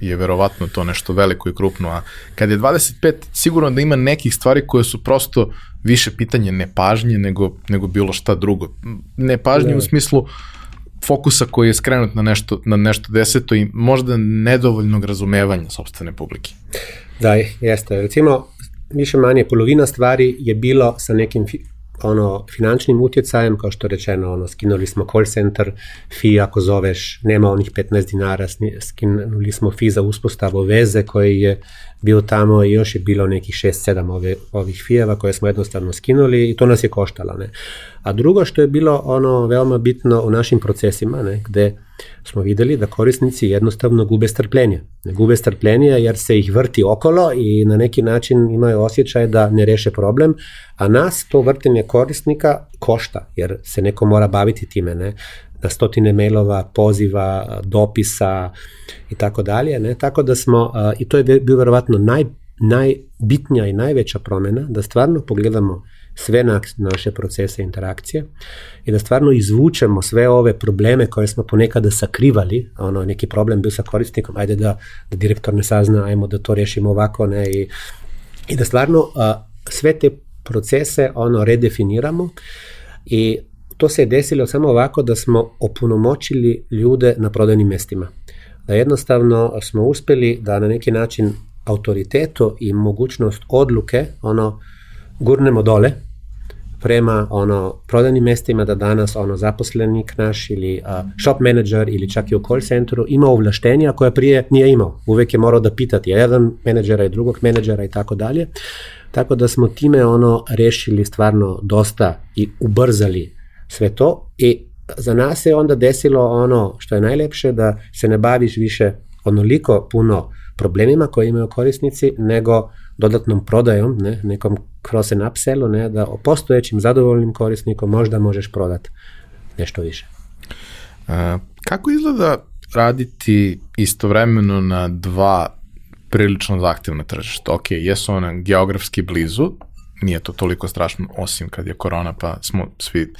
je verovatno to nešto veliko i krupno, a kad je 25, sigurno da ima nekih stvari koje su prosto više pitanje nepažnje nego, nego bilo šta drugo. Nepažnje ne. u smislu fokusa koji je skrenut na nešto, na nešto deseto i možda nedovoljnog razumevanja sobstvene publike. Da, jeste. Recimo, više manje polovina stvari je bilo sa nekim ono finančnim utjecajem, kao što rečeno, ono, skinuli smo call center, fi ako zoveš, nema onih 15 dinara, skinuli smo fi za uspostavu veze koji je bio tamo i još je bilo nekih 6-7 ove, ovih fijeva koje smo jednostavno skinuli i to nas je koštalo. Ne. A drugo što je bilo ono veoma bitno u našim procesima, ne, gde smo videli da korisnici jednostavno gube strpljenje. Gube strpljenje jer se ih vrti okolo i na neki način imaju osjećaj da ne reše problem, a nas to vrtenje korisnika košta, jer se neko mora baviti time, ne? na stotine mailova, poziva, dopisa i tako dalje, ne? Tako da smo, i to je bio verovatno naj, najbitnija i najveća promena, da stvarno pogledamo sve na, naše procese interakcije i da stvarno izvučemo sve ove probleme koje smo ponekada sakrivali, ono, neki problem bio sa korisnikom, ajde da, da direktor ne sazna, ajmo da to rešimo ovako, ne, i, i da stvarno a, sve te procese ono redefiniramo i to se je desilo samo ovako da smo opunomoćili ljude na prodajnim mestima. Da jednostavno smo uspeli da na neki način autoriteto i mogućnost odluke ono gurnemo dole, prema ono prodajnim mestima da danas ono zaposlenik naš ili a, shop manager ili čak i u call centru ima ovlaštenja koja prije nije imao. Uvek je morao da pitati jedan menadžera i drugog menadžera i tako dalje. Tako da smo time ono rešili stvarno dosta i ubrzali sve to i za nas se onda desilo ono što je najlepše da se ne baviš više onoliko puno problemima koje imaju korisnici, nego dodatnom prodajom, ne, nekom cross and upsellu, ne, da postojećim zadovoljnim korisnikom možda možeš prodati nešto više. A, kako izgleda raditi istovremeno na dva prilično zahtevna tržišta? Ok, jesu ona geografski blizu, nije to toliko strašno, osim kad je korona, pa smo svi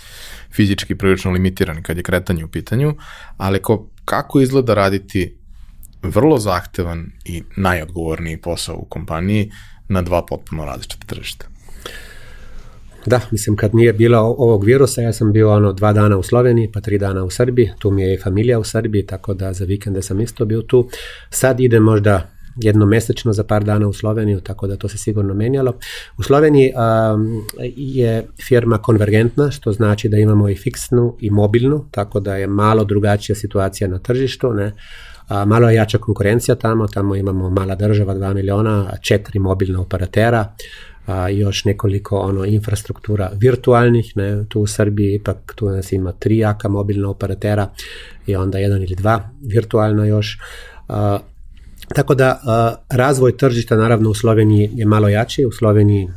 fizički prilično limitirani kad je kretanje u pitanju, ali ko, kako izgleda raditi vrlo zahtevan i najodgovorniji posao u kompaniji na dva potpuno različite tržišta. Da, mislim kad nije bilo ovog virusa, ja sam bio ono dva dana u Sloveniji, pa tri dana u Srbiji, tu mi je i familija u Srbiji, tako da za vikende sam isto bio tu. Sad ide možda jednomesečno za par dana u Sloveniju, tako da to se sigurno menjalo. U Sloveniji um, je firma konvergentna, što znači da imamo i fiksnu i mobilnu, tako da je malo drugačija situacija na tržištu, ne? A, malo je jača konkurencija tamo, tamo imamo mala država, 2 miliona, četiri mobilna operatera, a, još nekoliko ono infrastruktura virtualnih, ne, tu u Srbiji ipak tu nas ima tri jaka mobilna operatera i onda jedan ili dva virtualna još. A, tako da a, razvoj tržišta naravno u Sloveniji je malo jači, u Sloveniji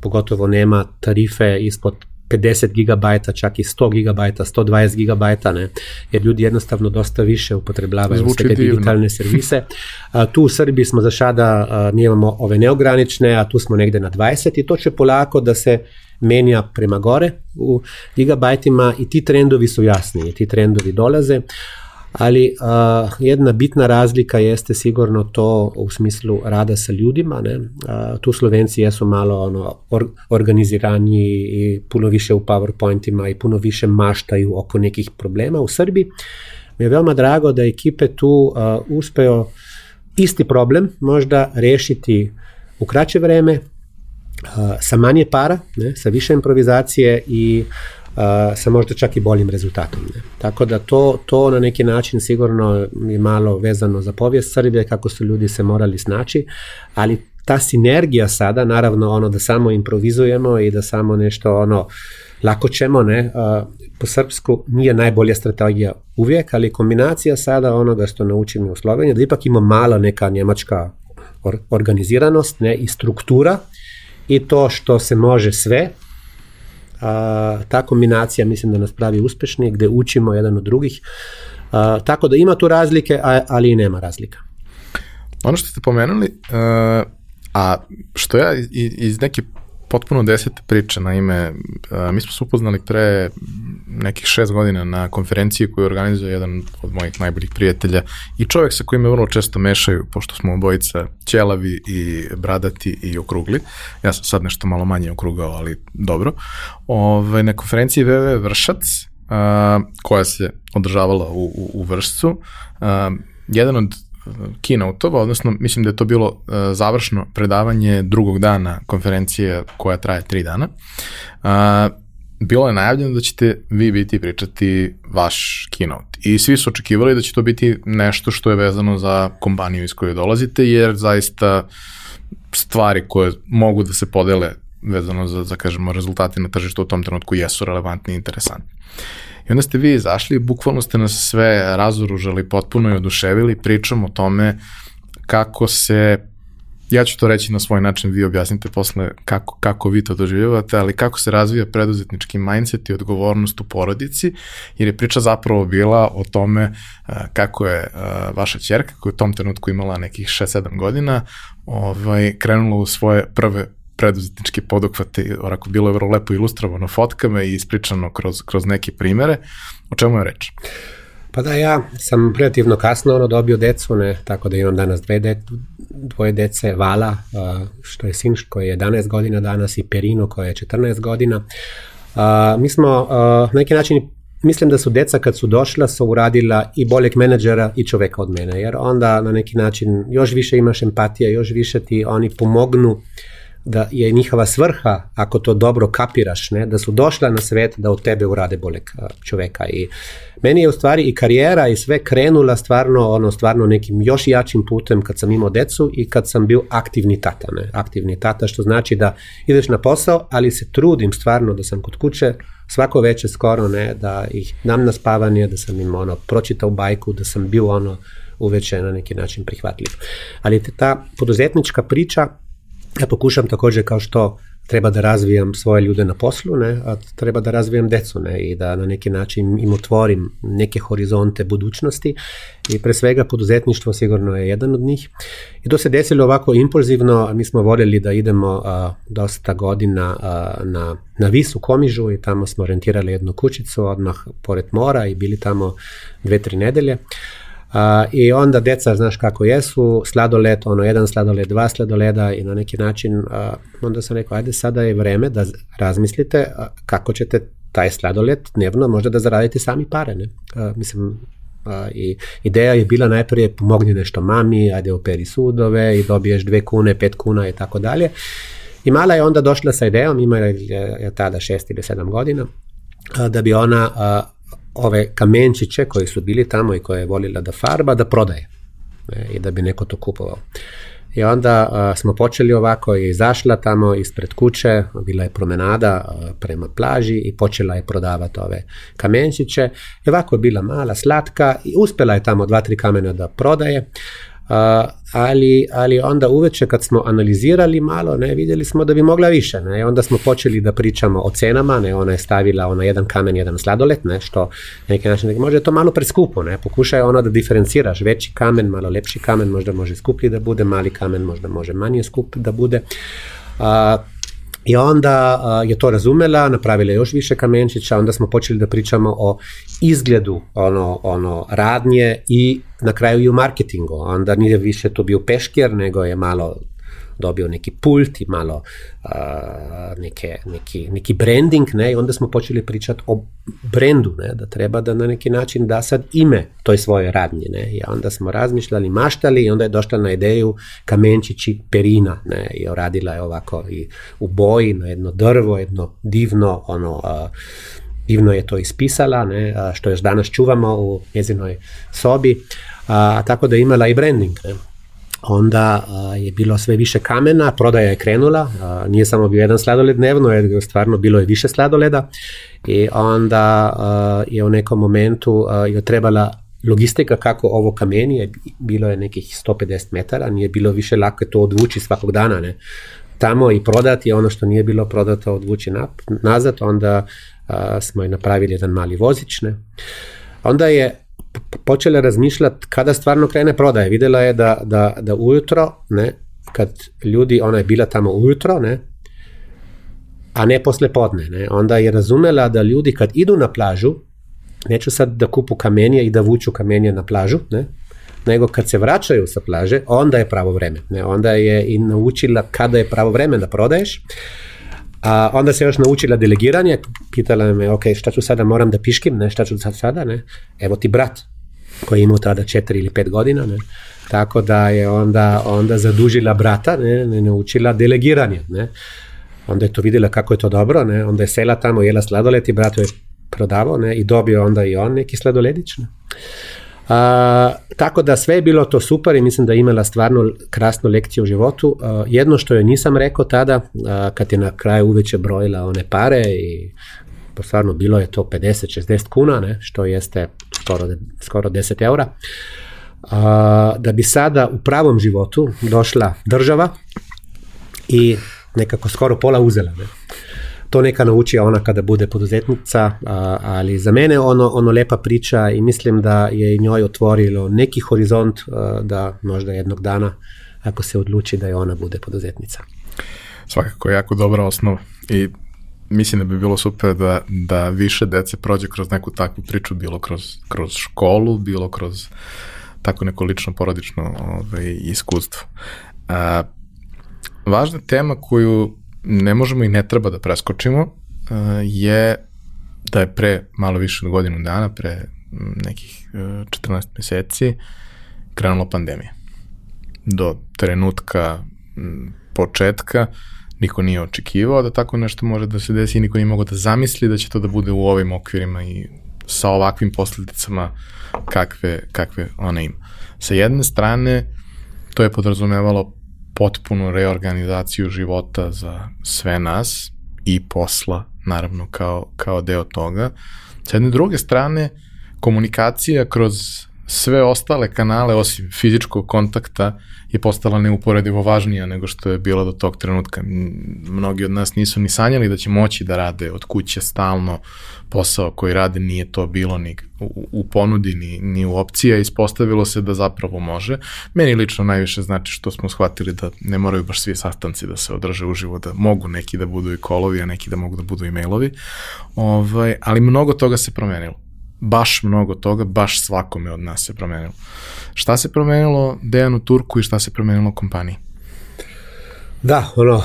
pogotovo nema tarife ispod 50 GB, čak i 100 GB, 120 GB, ne, jer ljudi jednostavno dosta više upotrebljavaju sve te digitalne *laughs* servise. A, tu u Srbiji smo za sada, a, mi imamo ove neogranične, a tu smo negde na 20 i to će polako da se menja prema gore u gigabajtima i ti trendovi su jasni, ti trendovi dolaze ali uh, jedna bitna razlika jeste sigurno to u smislu rada sa ljudima, ne? Uh, tu Slovenci jesu malo ono, or, organizirani i puno više u PowerPointima i puno više maštaju oko nekih problema. U Srbiji mi je veoma drago da ekipe tu uh, uspeo isti problem možda rešiti u kraće vreme, uh, sa manje para, ne? sa više improvizacije i uh, uh, sa možda čak i boljim rezultatom. Ne? Tako da to, to na neki način sigurno je malo vezano za povijest Srbije, kako su ljudi se morali snaći, ali ta sinergija sada, naravno ono da samo improvizujemo i da samo nešto ono lako ćemo, ne, uh, po srpsku nije najbolja strategija uvijek, ali kombinacija sada onoga što naučimo u Sloveniji, da ipak ima mala neka njemačka or, organiziranost ne, i struktura i to što se može sve, a, ta kombinacija mislim da nas pravi uspešni, gde učimo jedan od drugih. A, tako da ima tu razlike, a, ali i nema razlika. Ono što ste pomenuli, a što ja iz neke potpuno desete priče, naime, mi smo se upoznali pre nekih šest godina na konferenciji koju organizuje jedan od mojih najboljih prijatelja i čovek sa kojim me vrlo često mešaju, pošto smo obojica ćelavi i bradati i okrugli. Ja sam sad nešto malo manje okrugao, ali dobro. Ove, na konferenciji VV Vršac, a, koja se održavala u, u, u Vršcu, a, jedan od keynote-ova, odnosno mislim da je to bilo uh, završno predavanje drugog dana konferencije koja traje tri dana. Uh, bilo je najavljeno da ćete vi biti pričati vaš keynote. I svi su očekivali da će to biti nešto što je vezano za kompaniju iz koje dolazite, jer zaista stvari koje mogu da se podele vezano za, za kažemo, rezultate na tržištu u tom trenutku jesu relevantni i interesantni. I onda ste vi izašli i bukvalno ste nas sve razoružali potpuno i oduševili pričom o tome kako se ja ću to reći na svoj način, vi objasnite posle kako, kako vi to doživljavate, ali kako se razvija preduzetnički mindset i odgovornost u porodici, jer je priča zapravo bila o tome uh, kako je uh, vaša čerka, koja je u tom trenutku imala nekih 6-7 godina, ovaj, krenula u svoje prve preduzetničke poduhvate, orako bilo je vrlo lepo ilustrovano fotkama i ispričano kroz, kroz neke primere. O čemu je reč? Pa da, ja sam relativno kasno ono dobio decu, ne, tako da imam danas dve de, dvoje dece, Vala, što je sin koji je 11 godina danas i Perino koja je 14 godina. A, mi smo a, na neki način mislim da su deca kad su došla su uradila i boljeg menadžera i čoveka od mene, jer onda na neki način još više imaš empatija, još više ti oni pomognu da je njihova svrha, ako to dobro kapiraš, ne, da su došla na svet da od tebe urade boljeg čoveka. I meni je u stvari i karijera i sve krenula stvarno, ono, stvarno nekim još jačim putem kad sam imao decu i kad sam bio aktivni tata. Ne. Aktivni tata što znači da ideš na posao, ali se trudim stvarno da sam kod kuće svako veće skoro, ne, da ih dam na spavanje, da sam im ono, pročitao bajku, da sam bio ono, uveče na neki način prihvatljiv. Ali ta poduzetnička priča, ja pokušam također kao što treba da razvijam svoje ljude na poslu, ne, a treba da razvijam decu ne, i da na neki način im otvorim neke horizonte budućnosti i pre svega poduzetništvo sigurno je jedan od njih. I to se desilo ovako impulzivno, mi smo voljeli da idemo a, dosta godina a, na, na Visu Komižu i tamo smo rentirali jednu kućicu odmah pored mora i bili tamo dve, tri nedelje. I onda deca, znaš kako jesu, sladoled, ono jedan sladoled, dva sladoleda i na neki način, onda sam rekao, ajde sada je vreme da razmislite kako ćete taj sladoled dnevno možda da zaradite sami pare, ne? mislim, i ideja je bila najprije pomogni nešto mami, ajde operi sudove i dobiješ dve kune, pet kuna i tako dalje. I mala je onda došla sa idejom, ima je tada šest ili sedam godina, da bi ona ove kamenčiće koji su bili tamo i koje je volila da farba, da prodaje ne, i da bi neko to kupovao. I onda smo počeli ovako i izašla tamo ispred kuće, bila je promenada prema plaži i počela je prodavati ove kamenčiće. I ovako je bila mala, slatka i uspjela je tamo dva, tri kamena da prodaje ali, ali onda uveče kad smo analizirali malo, ne, vidjeli smo da bi mogla više, ne, onda smo počeli da pričamo o cenama, ne, ona je stavila ono jedan kamen, jedan sladolet, ne, što na neki način može to malo preskupo, ne, pokušaj ono da diferenciraš, veći kamen, malo lepši kamen, možda može skuplji da bude, mali kamen možda može manje skup da bude. I onda je to razumela, napravila još više kamenčića, onda smo počeli da pričamo o izgledu ono, ono radnje i na kraju i u marketingu. Onda nije više to bio peškir, nego je malo dobio neki pult i malo neke, neki, neki branding, ne, i onda smo počeli pričati o brendu, ne, da treba da na neki način da sad ime toj svoje radnje, ne, i onda smo razmišljali, maštali i onda je došla na ideju kamenčići perina, ne, i radila je ovako i u boji na jedno drvo, jedno divno, ono, divno je to ispisala, ne, što još danas čuvamo u njezinoj sobi, a, tako da je imala i branding, ne onda je bilo sve više kamena, prodaja je krenula, nije samo bio jedan sladoled dnevno, je stvarno bilo je više sladoleda i onda je u nekom momentu je trebala logistika kako ovo kamenje, bilo je nekih 150 metara, nije bilo više lako to odvući svakog dana, ne. Tamo i prodati ono što nije bilo prodato odvući nazad, onda smo je napravili jedan mali vozić, ne. Onda je počela razmišljati kada stvarno krene prodaje. Vidjela je da, da, da ujutro, ne, kad ljudi, ona je bila tamo ujutro, ne, a ne posle podne, ne, onda je razumela da ljudi kad idu na plažu, neću sad da kupu kamenje i da vuču kamenje na plažu, ne, nego kad se vraćaju sa plaže, onda je pravo vreme. Ne, onda je i naučila kada je pravo vreme da prodaješ. A onda se još naučila delegiranje, pitala me, ok, šta ću sada, moram da piškim, ne, šta ću sad sada, ne, evo ti brat, koji je imao tada četiri ili pet godina, ne, tako da je onda, onda zadužila brata, ne, ne, naučila delegiranje, ne, onda je to vidjela kako je to dobro, ne, onda je sela tamo, jela sladoled i brat je prodavao, ne, i dobio onda i on neki sladoledić, ne. A, tako da sve je bilo to super i mislim da je imala stvarno krasnu lekciju u životu. jedno što je nisam rekao tada, kad je na kraju uveće brojila one pare i stvarno bilo je to 50-60 kuna, ne, što jeste skoro, skoro 10 eura. da bi sada u pravom životu došla država i nekako skoro pola uzela. Ne to neka nauči ona kada bude poduzetnica, ali za mene ono, ono lepa priča i mislim da je njoj otvorilo neki horizont da možda jednog dana ako se odluči da je ona bude poduzetnica. Svakako je jako dobra osnova i mislim da bi bilo super da, da više dece prođe kroz neku takvu priču, bilo kroz, kroz školu, bilo kroz tako neko lično porodično ovaj, iskustvo. A, važna tema koju ne možemo i ne treba da preskočimo uh, je da je pre malo više od godinu dana, pre nekih 14 uh, meseci, krenula pandemija. Do trenutka početka niko nije očekivao da tako nešto može da se desi i niko nije mogao da zamisli da će to da bude u ovim okvirima i sa ovakvim posledicama kakve, kakve ona ima. Sa jedne strane, to je podrazumevalo potpunu reorganizaciju života za sve nas i posla, naravno, kao, kao deo toga. Sa jedne druge strane, komunikacija kroz sve ostale kanale osim fizičkog kontakta je postala neuporedivo važnija nego što je bila do tog trenutka. Mnogi od nas nisu ni sanjali da će moći da rade od kuće stalno posao koji rade, nije to bilo ni u, u ponudi ni, ni u opcija, ispostavilo se da zapravo može. Meni lično najviše znači što smo shvatili da ne moraju baš svi sastanci da se održe uživo, da mogu neki da budu i kolovi, a neki da mogu da budu i mailovi, ovaj, ali mnogo toga se promenilo baš mnogo toga, baš svakome od nas se promenilo. Šta se promenilo Dejanu Turku i šta se promenilo kompaniji? Da, ono,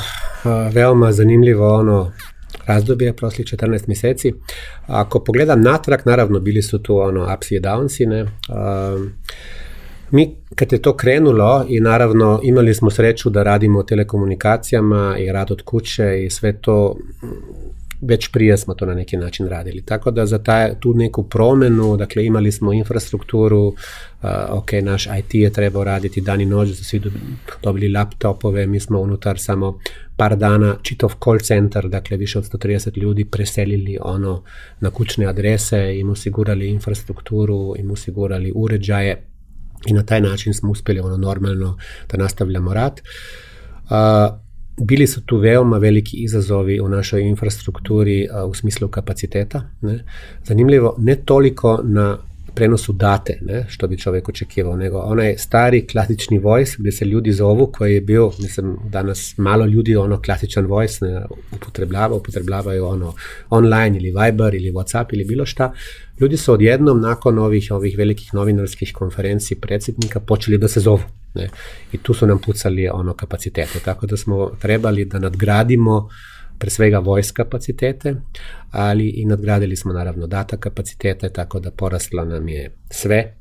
veoma zanimljivo ono razdobje, prosli 14 meseci. Ako pogledam natrag, naravno bili su tu ono ups i downs, ne. mi kad je to krenulo i naravno imali smo sreću da radimo o telekomunikacijama i rad od kuće i sve to već prije smo to na neki način radili. Tako da za taj, tu neku promenu, dakle imali smo infrastrukturu, uh, ok, naš IT je trebao raditi dan i noć, su svi dobili laptopove, mi smo unutar samo par dana čitov call center, dakle više od 130 ljudi preselili ono na kućne adrese, im osigurali infrastrukturu, im osigurali uređaje i na taj način smo uspjeli ono normalno da nastavljamo rad. Uh, bili su tu veoma veliki izazovi u našoj infrastrukturi u smislu kapaciteta. Ne? Zanimljivo, ne toliko na prenosu date, ne, što bi čovjek očekivao, nego onaj stari klasični voice gdje se ljudi zovu, koji je bio, mislim, danas malo ljudi ono klasičan voice ne, upotrebljava, upotrebljavaju ono online ili Viber ili Whatsapp ili bilo šta. Ljudi su odjednom nakon ovih, ovih velikih novinarskih konferencij predsjednika počeli da se zovu. Ne? I tu su nam pucali ono kapacitete, tako da smo trebali da nadgradimo pre svega voice kapacitete, ali i nadgradili smo naravno data kapacitete, tako da porasla nam je sve.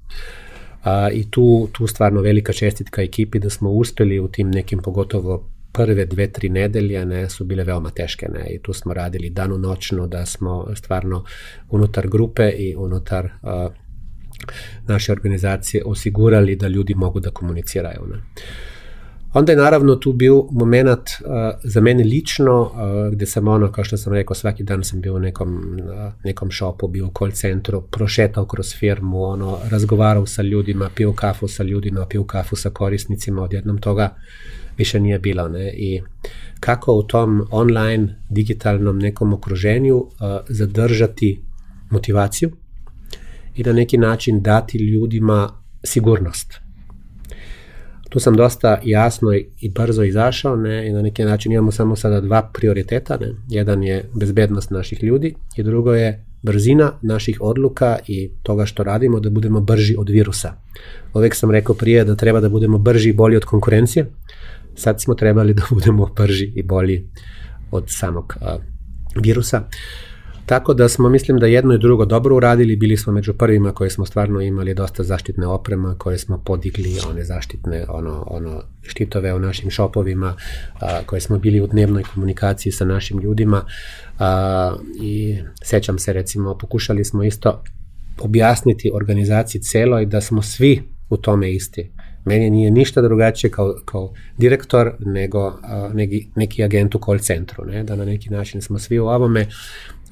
A, I tu, tu stvarno velika čestitka ekipi da smo uspeli u tim nekim pogotovo prve dve, tri nedelje ne, su bile veoma teške ne, i tu smo radili danu noćno da smo stvarno unutar grupe i unutar a, naše organizacije osigurali da ljudi mogu da komuniciraju. Ne. Onda je naravno tu bio moment uh, za mene lično, uh, gde sam ono, kao što sam rekao, svaki dan sam bio u nekom, uh, nekom shopu, bio u call centru, prošetao kroz firmu, ono, razgovarao sa ljudima, pio kafu sa ljudima, pio kafu sa korisnicima, odjednom toga više nije bilo. Ne? I kako u tom online digitalnom nekom okruženju uh, zadržati motivaciju i na neki način dati ljudima sigurnost tu sam dosta jasno i brzo izašao ne, i na neki način imamo samo sada dva prioriteta. Ne. Jedan je bezbednost naših ljudi i drugo je brzina naših odluka i toga što radimo da budemo brži od virusa. Uvek sam rekao prije da treba da budemo brži i bolji od konkurencije. Sad smo trebali da budemo brži i bolji od samog a, virusa. Tako da smo, mislim da jedno i drugo dobro uradili, bili smo među prvima koji smo stvarno imali dosta zaštitne oprema, koje smo podigli, one zaštitne ono, ono štitove u našim šopovima, a, koje smo bili u dnevnoj komunikaciji sa našim ljudima a, i sećam se recimo, pokušali smo isto objasniti organizaciji celoj da smo svi u tome isti. Meni nije ništa drugačije kao, kao direktor nego a, neki, neki agent u call centru, ne? da na neki način smo svi u ovome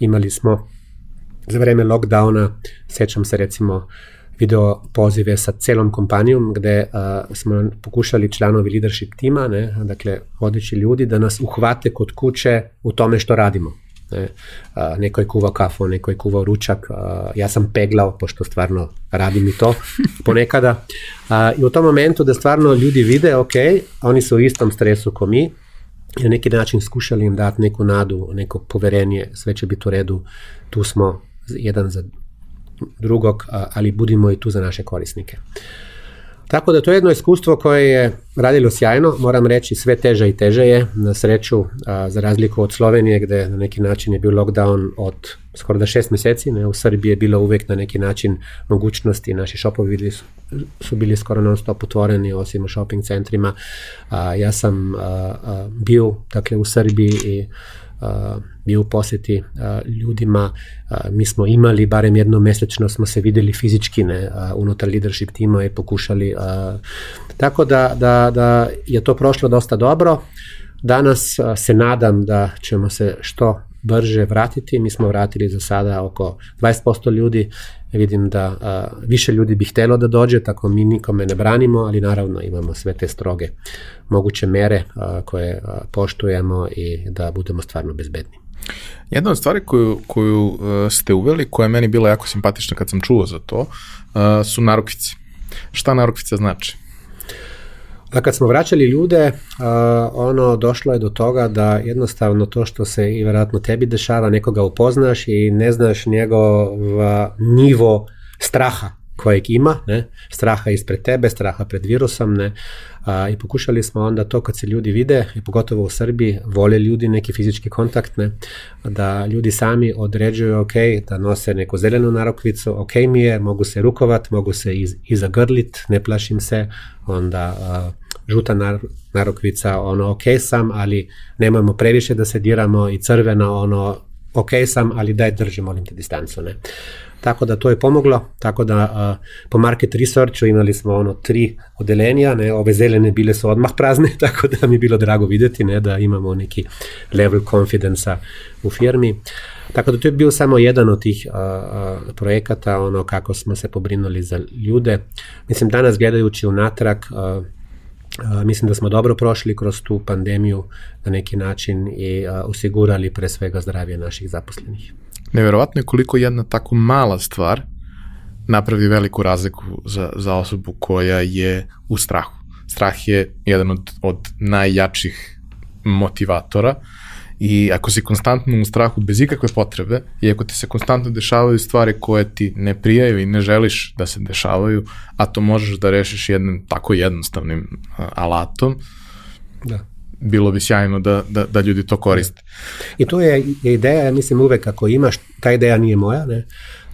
imali smo za vreme lockdowna, sećam se recimo video pozive sa celom kompanijom gde a, smo pokušali članovi leadership tima, ne, dakle vodeći ljudi da nas uhvate kod kuće u tome što radimo. Ne, a, neko je kuvao kafu, neko je kuvao ručak, a, ja sam peglao, pošto stvarno radim i to *laughs* ponekada. A, I u tom momentu da stvarno ljudi vide, ok, oni su u istom stresu ko mi, i na neki način skušali im dati neku nadu, neko poverenje, sve će biti u redu, tu smo jedan za drugog, ali budimo i tu za naše korisnike. Tako da to je jedno iskustvo koje je radilo sjajno, moram reći sve teže i teže je, na sreću a, za razliku od Slovenije gde na neki način je bio lockdown od skoro da šest meseci, ne, u Srbiji je bilo uvek na neki način mogućnosti, naši šopovi bili su, bili skoro non stop otvoreni osim u shopping centrima, a, ja sam a, a, bio dakle u Srbiji i bio u poseti ljudima, mi smo imali, barem jedno mesečno smo se videli fizički ne, unutar leadership tima i pokušali, tako da, da, da je to prošlo dosta dobro, danas se nadam da ćemo se što brže vratiti, mi smo vratili za sada oko 20% ljudi, vidim da a, više ljudi bi htelo da dođe, tako mi nikome ne branimo, ali naravno imamo sve te stroge moguće mere a, koje a, poštujemo i da budemo stvarno bezbedni. Jedna od stvari koju, koju uh, ste uveli, koja je meni bila jako simpatična kad sam čuo za to, uh, su narukvice. Šta narukvica znači? Da kad smo vraćali ljude, uh, ono došlo je do toga da jednostavno to što se i verovatno tebi dešava, nekoga upoznaš i ne znaš njegov nivo straha kojeg ima, ne, straha ispred tebe, straha pred virusom, ne, a, i pokušali smo onda to kad se ljudi vide, i pogotovo u Srbiji, vole ljudi neki fizički kontakt, ne, da ljudi sami određuju, ok, da nose neku zelenu narokvicu, ok mi je, mogu se rukovat, mogu se iz, izagrlit, ne plašim se, onda a, žuta nar, narokvica, ono, ok sam, ali nemojmo previše da se diramo i crvena, ono, ok sam, ali daj drži, molim te, distancu, ne. Tako da to je pomoglo, tako da a, po market researchu imali smo ono tri odelenja, ne, ove zelene bile su odmah prazne, *laughs* tako da mi je bilo drago videti ne, da imamo neki level confidence u firmi. Tako da to je bio samo jedan od tih a, projekata, ono kako smo se pobrinuli za ljude. Mislim, danas gledajući unatrag, a, mislim da smo dobro prošli kroz tu pandemiju na neki način i osigurali pre svega zdravlje naših zaposlenih. Neverovatno je koliko jedna tako mala stvar napravi veliku razliku za, za osobu koja je u strahu. Strah je jedan od, od najjačih motivatora i ako si konstantno u strahu bez ikakve potrebe i ako ti se konstantno dešavaju stvari koje ti ne prijaju i ne želiš da se dešavaju, a to možeš da rešiš jednim tako jednostavnim alatom, da bilo bi sjajno da, da, da ljudi to koriste. I to je ideja, mislim uvek ako imaš, ta ideja nije moja, ne,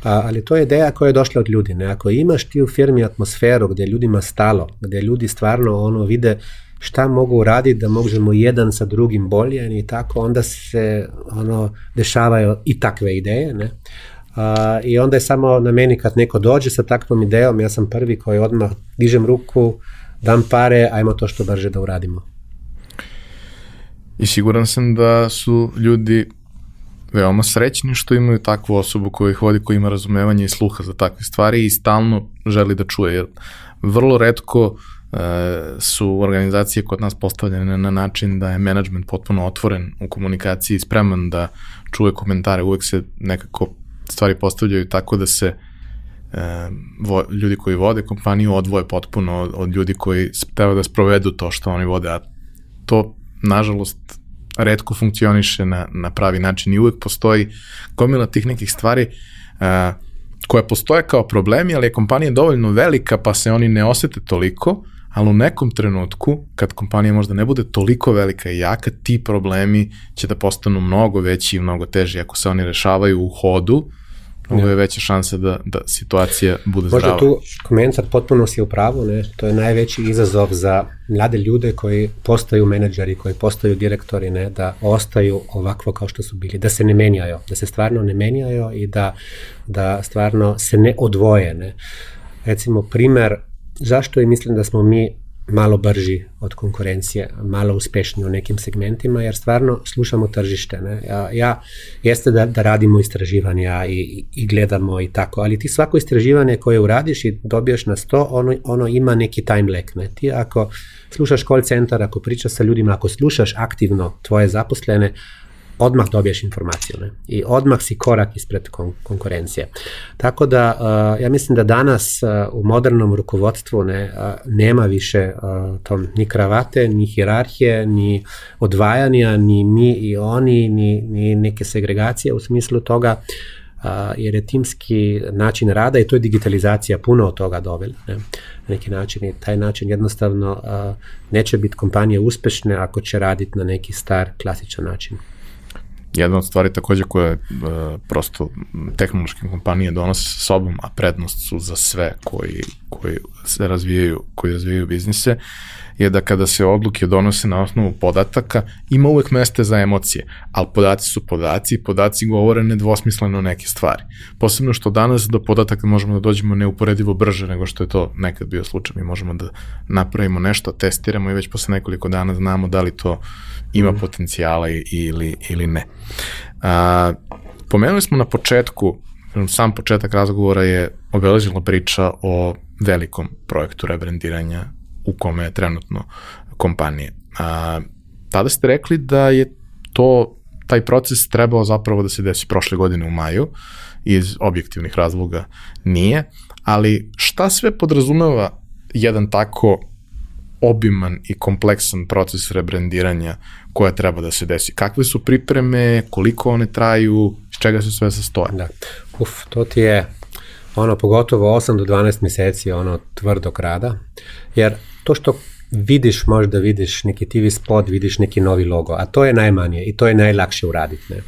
a, ali to je ideja koja je došla od ljudi. Ne? Ako imaš ti u firmi atmosferu gde ljudima stalo, gde ljudi stvarno ono vide šta mogu uraditi da možemo jedan sa drugim bolje i tako, onda se ono dešavaju i takve ideje. Ne? A, I onda je samo na meni kad neko dođe sa takvom idejom, ja sam prvi koji odmah dižem ruku, dam pare, ajmo to što brže da uradimo. I siguran sam da su ljudi veoma srećni što imaju takvu osobu koja ih vodi, koja ima razumevanje i sluha za takve stvari i stalno želi da čuje. Jer vrlo redko e, su organizacije kod nas postavljene na način da je management potpuno otvoren u komunikaciji spreman da čuje komentare. Uvek se nekako stvari postavljaju tako da se e, vo, ljudi koji vode kompaniju odvoje potpuno od, od ljudi koji treba da sprovedu to što oni vode, a to nažalost, redko funkcioniše na, na pravi način i uvek postoji gomila tih nekih stvari uh, koje postoje kao problemi, ali je kompanija dovoljno velika pa se oni ne osete toliko, ali u nekom trenutku, kad kompanija možda ne bude toliko velika i jaka, ti problemi će da postanu mnogo veći i mnogo teži. Ako se oni rešavaju u hodu, ovo je veća šansa da, da situacija bude Možda zdrava. Možda tu komentar potpuno si u pravu, ne? to je najveći izazov za mlade ljude koji postaju menadžeri, koji postaju direktori, ne? da ostaju ovakvo kao što su bili, da se ne menjaju, da se stvarno ne menjaju i da, da stvarno se ne odvoje. Ne? Recimo, primer zašto i mislim da smo mi malo brži od konkurencije, malo uspešniji u nekim segmentima, jer stvarno slušamo tržište. Ne? Ja, ja jeste da, da radimo istraživanja i, i gledamo i tako, ali ti svako istraživanje koje uradiš i dobiješ na sto, ono, ono ima neki time lag. Ne? Ti ako slušaš call centar, ako pričaš sa ljudima, ako slušaš aktivno tvoje zaposlene, odmah dobiješ informaciju ne? i odmah si korak ispred kon konkurencije. Tako da uh, ja mislim da danas uh, u modernom rukovodstvu ne, uh, nema više uh, tom ni kravate, ni hirarhije, ni odvajanja, ni mi i oni, ni, ni neke segregacije u smislu toga a, jer je timski način rada i to je digitalizacija puno od toga dovela. Ne? Na neki način i taj način jednostavno a, neće biti kompanije uspešne ako će raditi na neki star klasičan način. Jedna od stvari takođe koje uh, prosto tehnološke kompanije donose sa sobom, a prednost su za sve koji, koji se razvijaju, koji razvijaju biznise, je da kada se odluke donose na osnovu podataka, ima uvek meste za emocije, ali podaci su podaci i podaci govore nedvosmisleno neke stvari. Posebno što danas do podataka možemo da dođemo neuporedivo brže nego što je to nekad bio slučaj. Mi možemo da napravimo nešto, testiramo i već posle nekoliko dana znamo da li to ima mhm. potencijala ili, ili ne. A, pomenuli smo na početku, sam početak razgovora je obeležila priča o velikom projektu rebrandiranja u kome je trenutno kompanije. A, tada ste rekli da je to, taj proces trebao zapravo da se desi prošle godine u maju, iz objektivnih razloga nije, ali šta sve podrazumeva jedan tako obiman i kompleksan proces rebrandiranja koja treba da se desi? Kakve su pripreme, koliko one traju, iz čega se sve sastoje? Da. Uf, to ti je ono pogotovo 8 do 12 meseci ono tvrdog rada, jer to što vidiš, možda vidiš neki TV spot, vidiš neki novi logo, a to je najmanje i to je najlakše uraditi. Ne?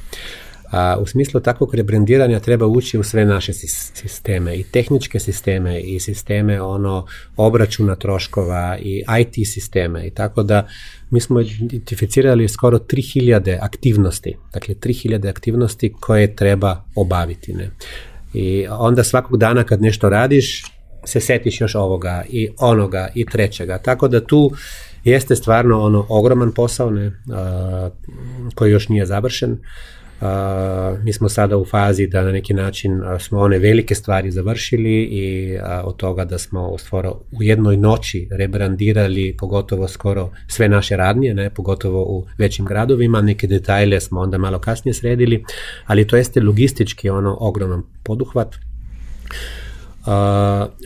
A, u smislu takvog rebrandiranja treba ući u sve naše sisteme i tehničke sisteme i sisteme ono obračuna troškova i IT sisteme i tako da mi smo identificirali skoro 3000 aktivnosti, dakle 3000 aktivnosti koje treba obaviti. Ne? I onda svakog dana kad nešto radiš, se setiš još ovoga i onoga i trećega. Tako da tu jeste stvarno ono ogroman posao ne, a, koji još nije završen. A, mi smo sada u fazi da na neki način a, smo one velike stvari završili i a, od toga da smo stvoro u jednoj noći rebrandirali pogotovo skoro sve naše radnje, ne, pogotovo u većim gradovima, neke detajle smo onda malo kasnije sredili, ali to jeste logistički ono ogroman poduhvat Uh,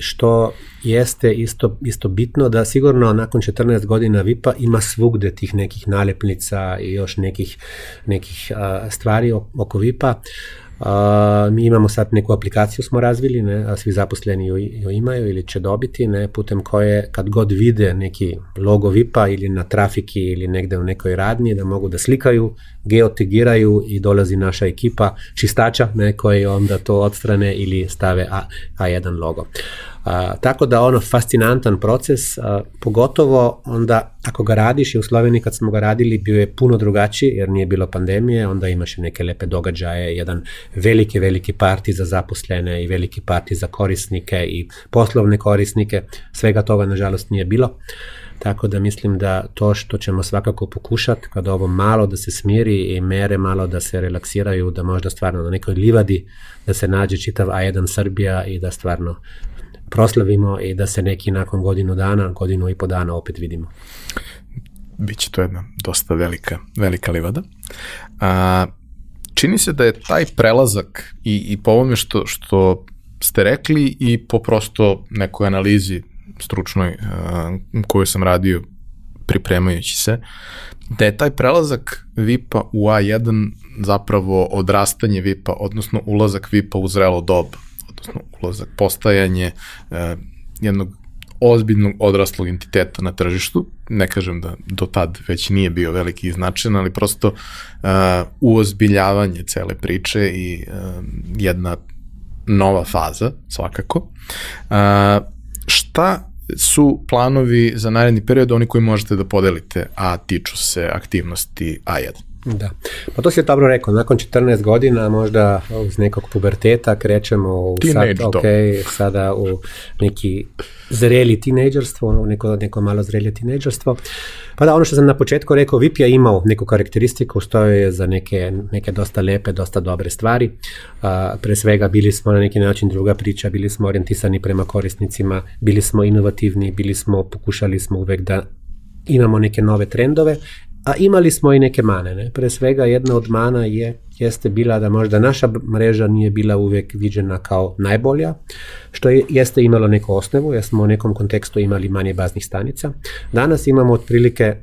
što jeste isto, isto bitno da sigurno nakon 14 godina VIP-a ima svugde tih nekih nalepnica i još nekih, nekih stvari oko VIP-a. A, mi imamo sad neku aplikaciju smo razvili, ne, a svi zaposleni ju, ju imaju ili će dobiti, ne, putem koje kad god vide neki logo VIP-a ili na trafiki ili negde u nekoj radnji, da mogu da slikaju, geotegiraju i dolazi naša ekipa čistača ne, koji onda to odstrane ili stave A, A1 logo. A, tako da ono fascinantan proces, a, pogotovo onda ako ga radiš i u Sloveniji kad smo ga radili bio je puno drugačiji jer nije bilo pandemije, onda imaš neke lepe događaje, jedan veliki, veliki parti za zaposlene i veliki parti za korisnike i poslovne korisnike, svega toga nažalost nije bilo. Tako da mislim da to što ćemo svakako pokušati, kada ovo malo da se smiri i mere malo da se relaksiraju, da možda stvarno na nekoj livadi da se nađe čitav A1 Srbija i da stvarno proslavimo i da se neki nakon godinu dana, godinu i po dana opet vidimo. Biće to jedna dosta velika, velika livada. A, čini se da je taj prelazak i, i po ovome što, što ste rekli i po prosto nekoj analizi stručnoj a, koju sam radio pripremajući se, da je taj prelazak VIP-a u A1 zapravo odrastanje VIP-a, odnosno ulazak VIP-a u zrelo doba odnosno ulazak, postajanje e, jednog ozbiljnog odraslog entiteta na tržištu. Ne kažem da do tad već nije bio veliki i značajan, ali prosto uh, uozbiljavanje cele priče i uh, jedna nova faza, svakako. Uh, šta su planovi za naredni period, oni koji možete da podelite, a tiču se aktivnosti A1? Da, pa to si je dobro rekao, nakon 14 godina možda uz nekog puberteta krećemo u sad, ok, sada u neki zreli tinejdžerstvo, neko, neko malo zrelje tinejdžerstvo. Pa da, ono što sam na početku rekao, VIP je imao neku karakteristiku, stoje je za neke, neke dosta lepe, dosta dobre stvari. A, pre svega bili smo na neki način druga priča, bili smo orijentisani prema korisnicima, bili smo inovativni, bili smo, pokušali smo uvek da imamo neke nove trendove a imali smo i neke mane. Ne? Pre svega jedna od mana je, jeste bila da možda naša mreža nije bila uvek viđena kao najbolja, što je, jeste imalo neku osnovu, jer smo u nekom kontekstu imali manje baznih stanica. Danas imamo otprilike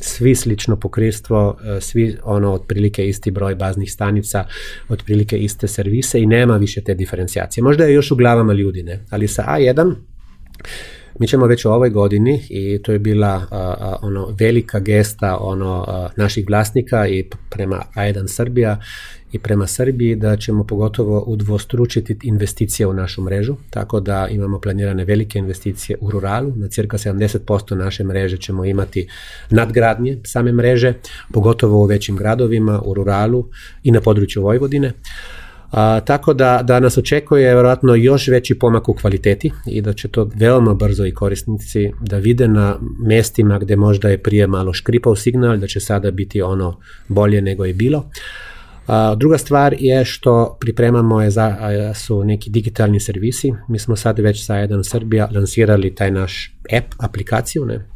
svi slično pokristvo, e, svi ono otprilike isti broj baznih stanica, otprilike iste servise i nema više te diferencijacije. Možda je još u glavama ljudi, ne? ali sa A1 mi ćemo već u ovoj godini i to je bila a, a, ono velika gesta ono a, naših vlasnika i prema A1 Srbija i prema Srbiji da ćemo pogotovo udvostručiti investicije u našu mrežu, tako da imamo planirane velike investicije u ruralu, na cirka 70% naše mreže ćemo imati nadgradnje same mreže, pogotovo u većim gradovima, u ruralu i na području Vojvodine. A, tako da, da nas očekuje verovatno još veći pomak u kvaliteti i da će to veoma brzo i korisnici da vide na mestima gde možda je prije malo škripao signal, da će sada biti ono bolje nego je bilo. A, druga stvar je što pripremamo je za, su neki digitalni servisi. Mi smo sad već sa jedan Srbija lansirali taj naš app, aplikaciju, ne?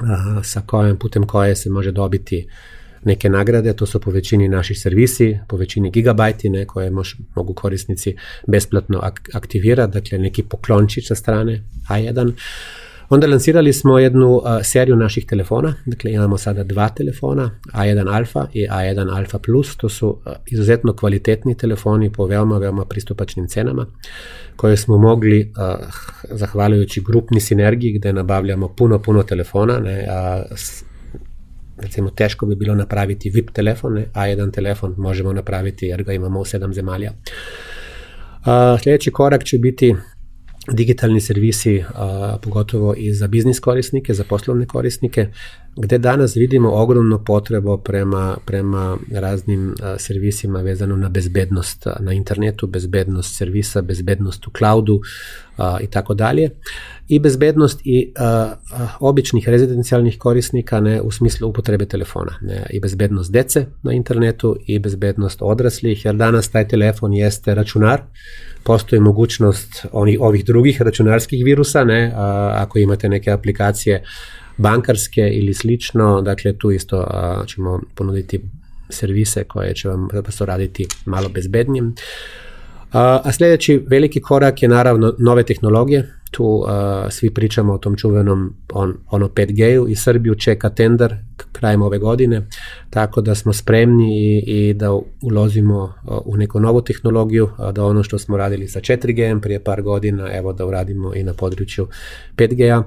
A, sa kojom, putem koje se može dobiti neke nagrade, to su po većini naših servisi, po većini gigabajti ne, koje mož, mogu korisnici besplatno ak aktivirati, dakle neki poklončić sa strane A1. Onda lansirali smo jednu uh, seriju naših telefona, dakle imamo sada dva telefona, A1 Alpha i A1 Alpha Plus, to su uh, izuzetno kvalitetni telefoni po veoma, veoma pristupačnim cenama, koje smo mogli, uh, zahvaljujući grupni sinergiji, gde nabavljamo puno, puno telefona, ne, a, recimo teško bi bilo napraviti VIP telefon, ne, a jedan telefon možemo napraviti jer ga imamo u sedam zemalja. A, sljedeći korak će biti digitalni servisi, a, pogotovo i za biznis korisnike, za poslovne korisnike, gde danas vidimo ogromno potrebo prema, prema raznim servisima vezano na bezbednost na internetu, bezbednost servisa, bezbednost u cloudu i tako dalje. I bezbednost i a, a, običnih rezidencijalnih korisnika ne u smislu upotrebe telefona ne, i bezbednost dece na internetu i bezbednost odraslih jer danas taj telefon jeste računar. Postoji mogućnost onih, ovih drugih računarskih virusa ne a, ako imate neke aplikacije bankarske ili slično dakle tu isto a, ćemo ponuditi servise koje će vam zapravo raditi malo bezbednijim a sledeći veliki korak je naravno nove tehnologije, tu uh, svi pričamo o tom čuvenom on, ono 5G-u i Srbiju čeka tender krajem ove godine, tako da smo spremni i, i da ulozimo uh, u neku novu tehnologiju, uh, da ono što smo radili sa 4G prije par godina, evo da uradimo i na području 5G-a,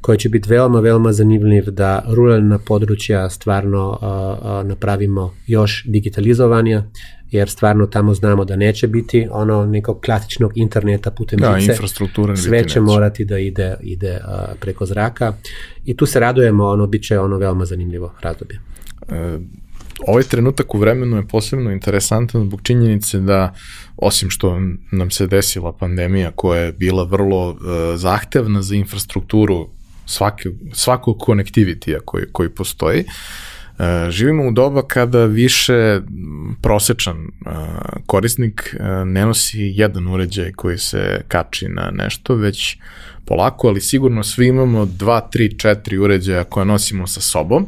koji će biti veoma, veoma zanimljiv da ruralna područja stvarno uh, uh, napravimo još digitalizovanija, jer stvarno tamo znamo da neće biti ono nekog klasičnog interneta putem da, žice. infrastruktura Sve će neće. morati da ide, ide uh, preko zraka i tu se radujemo, ono, bit će ono veoma zanimljivo razdoblje. E, ovaj trenutak u vremenu je posebno interesantan zbog činjenice da osim što nam se desila pandemija koja je bila vrlo uh, zahtevna za infrastrukturu svake, svakog konektivitija koji, koji postoji, uh, živimo u doba kada više prosečan e, korisnik e, ne nosi jedan uređaj koji se kači na nešto, već polako, ali sigurno svi imamo 2, 3, 4 uređaja koje nosimo sa sobom,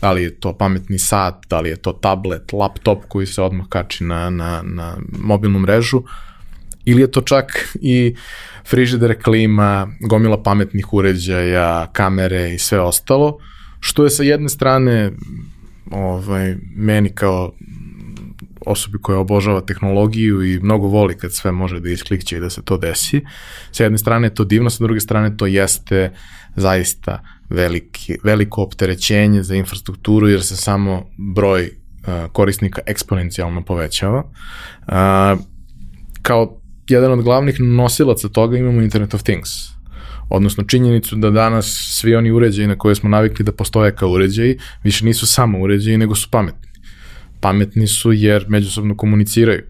da li je to pametni sat, da li je to tablet, laptop koji se odmah kači na, na, na mobilnu mrežu, ili je to čak i frižider, klima, gomila pametnih uređaja, kamere i sve ostalo, što je sa jedne strane ovaj, meni kao osobi koja obožava tehnologiju i mnogo voli kad sve može da isklikće i da se to desi. Sa jedne strane je to divno, sa druge strane to jeste zaista veliki, veliko opterećenje za infrastrukturu jer se samo broj uh, korisnika eksponencijalno povećava. Uh, kao jedan od glavnih nosilaca toga imamo Internet of Things odnosno činjenicu da danas svi oni uređaji na koje smo navikli da postoje kao uređaji, više nisu samo uređaji, nego su pametni. Pametni su jer međusobno komuniciraju,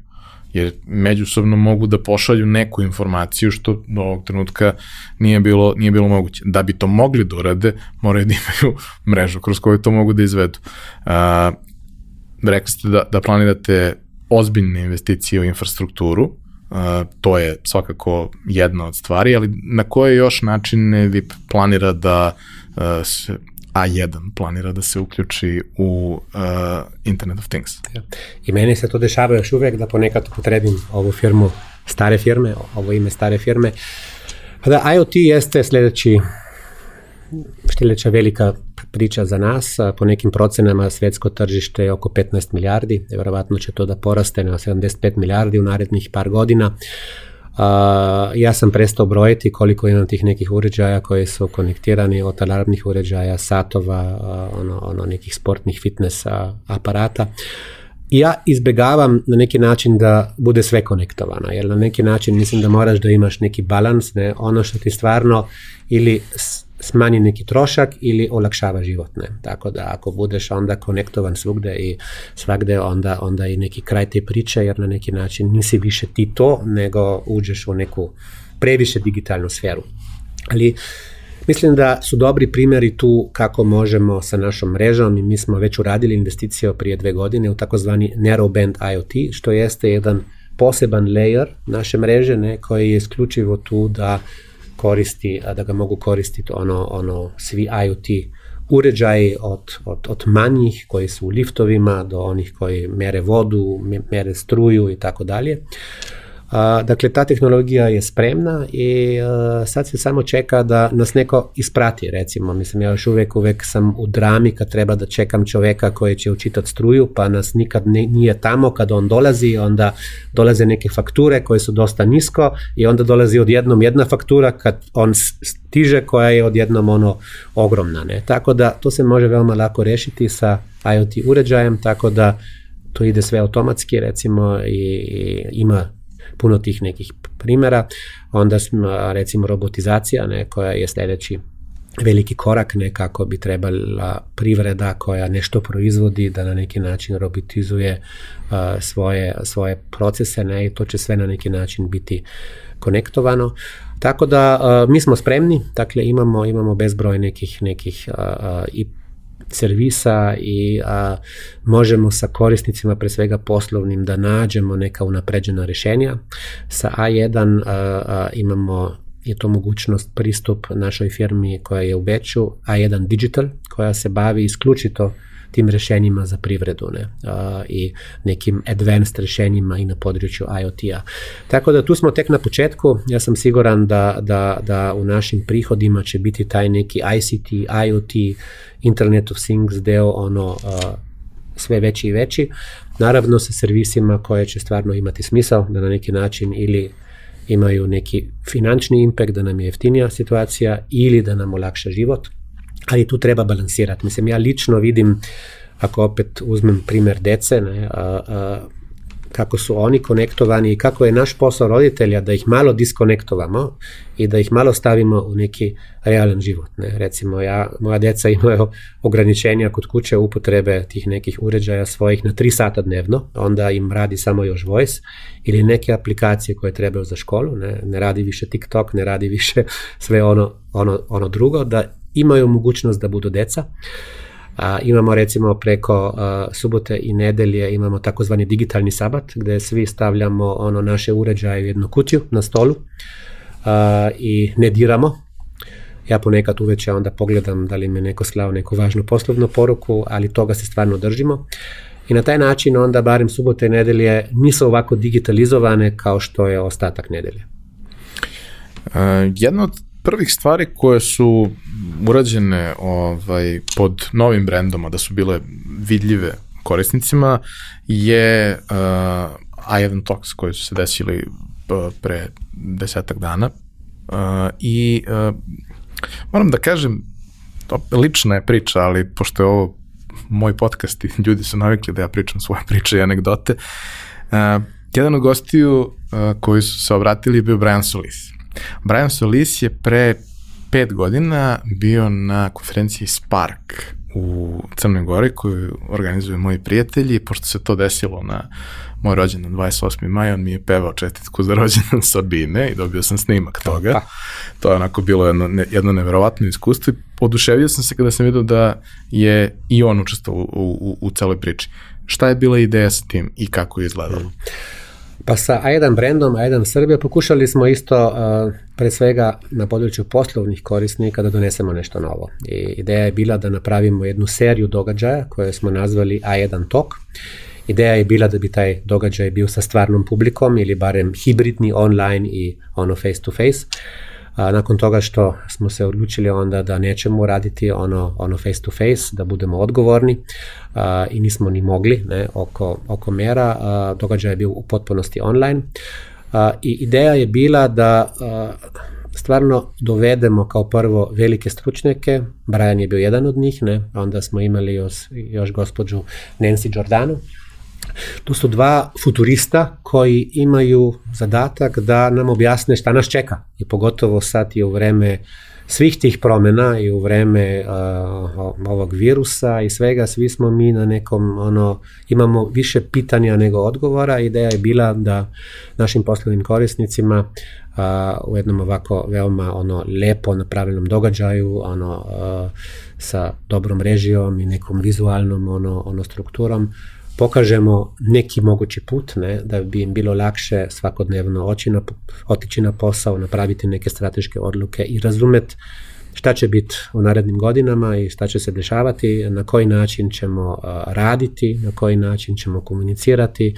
jer međusobno mogu da pošalju neku informaciju što do ovog trenutka nije bilo, nije bilo moguće. Da bi to mogli da urade, moraju da imaju *laughs* mrežu kroz koju to mogu da izvedu. Uh, rekli ste da, da planirate ozbiljne investicije u infrastrukturu, to je svakako jedna od stvari, ali na koje još načine vi planira da uh, se A1 planira da se uključi u uh, Internet of Things. I meni se to dešava još uvek da ponekad potrebim ovu firmu stare firme, ovo ime stare firme. Pa da IoT jeste sledeći sljedeća velika priča za nas. Po nekim procenama svjetsko tržište je oko 15 milijardi, vjerovatno će to da poraste na 75 milijardi u narednih par godina. ja sam prestao brojiti koliko imam tih nekih uređaja koji su konektirani od alarmnih uređaja, satova, ono, ono nekih sportnih fitness aparata ja izbjegavam na neki način da bude sve konektovano, jer na neki način mislim da moraš da imaš neki balans, ne, ono što ti stvarno ili smanji neki trošak ili olakšava život. Ne. Tako da ako budeš onda konektovan svugde i svagde, onda, onda i neki kraj te priče, jer na neki način nisi više ti to, nego uđeš u neku previše digitalnu sferu. Ali Mislim da su dobri primjeri tu kako možemo sa našom mrežom i mi smo već uradili investicije prije dve godine u takozvani narrowband IoT, što jeste jedan poseban layer naše mreže ne, koji je isključivo tu da koristi, da ga mogu koristiti ono, ono svi IoT uređaji od, od, od manjih koji su u liftovima do onih koji mere vodu, mere struju i tako dalje dakle, ta tehnologija je spremna i sad se samo čeka da nas neko isprati, recimo. Mislim, ja još uvijek, uvijek sam u drami kad treba da čekam čovjeka koji će učitati struju, pa nas nikad nije tamo kad on dolazi, onda dolaze neke fakture koje su dosta nisko i onda dolazi odjednom jedna faktura kad on stiže koja je odjednom ono ogromna. Ne? Tako da to se može veoma lako riješiti sa IoT uređajem, tako da to ide sve automatski recimo i ima puno tih nekih primjera. Onda smo, recimo, robotizacija ne, koja je sljedeći veliki korak nekako bi trebala privreda koja nešto proizvodi da na neki način robotizuje svoje, svoje procese ne, i to će sve na neki način biti konektovano. Tako da mi smo spremni, dakle imamo, imamo bezbroj nekih, nekih i servisa i a, možemo sa korisnicima, pre svega poslovnim, da nađemo neka unapređena rješenja. Sa A1 a, imamo je to mogućnost pristup našoj firmi koja je u Beču, A1 Digital, koja se bavi isključito tim rješenjima za privredu ne, i nekim advanced rješenjima i na području IoT-a. Tako da tu smo tek na početku, ja sam siguran da, da, da u našim prihodima će biti taj neki ICT, IoT, Internet of Things deo ono sve veći i veći. Naravno sa servisima koje će stvarno imati smisao da na neki način ili imaju neki finančni impact da nam je jeftinija situacija ili da nam olakša život ali tu treba balansirati. Mislim, ja lično vidim, ako opet uzmem primjer dece, ne, a, kako su oni konektovani i kako je naš posao roditelja da ih malo diskonektovamo i da ih malo stavimo u neki realan život. Ne. Recimo, ja, moja djeca imaju ograničenja kod kuće upotrebe tih nekih uređaja svojih na tri sata dnevno, onda im radi samo još voice ili neke aplikacije koje trebaju za školu, ne, ne radi više TikTok, ne radi više sve ono, ono, ono drugo, da imaju mogućnost da budu deca. A, imamo recimo preko subote i nedelje imamo takozvani digitalni sabat gdje svi stavljamo ono naše uređaje u jednu kutiju na stolu i ne diramo. Ja ponekad uveče onda pogledam da li mi neko slao neku važnu poslovnu poruku, ali toga se stvarno držimo. I na taj način onda barem subote i nedelje nisu ovako digitalizovane kao što je ostatak nedelje. Jedno od prvih stvari koje su urađene ovaj, pod novim brendom, da su bile vidljive korisnicima, je uh, I1 Talks koji su se desili uh, pre desetak dana uh, i uh, moram da kažem, to lična je priča, ali pošto je ovo moj podcast i *laughs* ljudi su navikli da ja pričam svoje priče i anegdote, uh, jedan od gostiju uh, koji su se obratili bio Brian Solis. Brian Solis je pre pet godina bio na konferenciji Spark u Crnoj Gori koju organizuju moji prijatelji pošto se to desilo na moj rođendan 28. maja, on mi je pevao čestitku za rođendan *laughs* Sabine i dobio sam snimak toga. To je onako bilo jedno, ne, jedno neverovatno iskustvo i oduševio sam se kada sam vidio da je i on učestvovao u, u, u celoj priči. Šta je bila ideja sa tim i kako je izgledalo? Mm. Pa sa A1 brandom, A1 Srbija pokušali smo isto uh, pre svega na području poslovnih korisnika da donesemo nešto novo. I ideja je bila da napravimo jednu seriju događaja koje smo nazvali A1 Talk. Ideja je bila da bi taj događaj bio sa stvarnom publikom ili barem hibridni online i ono face to face. A, nakon toga što smo se odlučili onda da nećemo raditi ono, ono face to face, da budemo odgovorni a, i nismo ni mogli ne, oko, oko mera, a, događaj je bio u potpunosti online. A, I ideja je bila da a, stvarno dovedemo kao prvo velike stručnjake, Brian je bio jedan od njih, ne, onda smo imali još, još gospođu Nancy Giordano, Tu su dva futurista koji imaju zadatak da nam objasne šta nas čeka i pogotovo sad je u vreme svih tih promena i u vreme uh, ovog virusa i svega, svi smo mi na nekom, ono, imamo više pitanja nego odgovora. Ideja je bila da našim poslovnim korisnicima uh, u jednom ovako veoma ono lepo napravljenom događaju, ono uh, sa dobrom režijom i nekom vizualnom ono, ono strukturom pokažemo neki mogući put, ne, da bi im bilo lakše svakodnevno oći na, otići na posao, napraviti neke strateške odluke i razumeti šta će biti u narednim godinama i šta će se dešavati, na koji način ćemo raditi, na koji način ćemo komunicirati,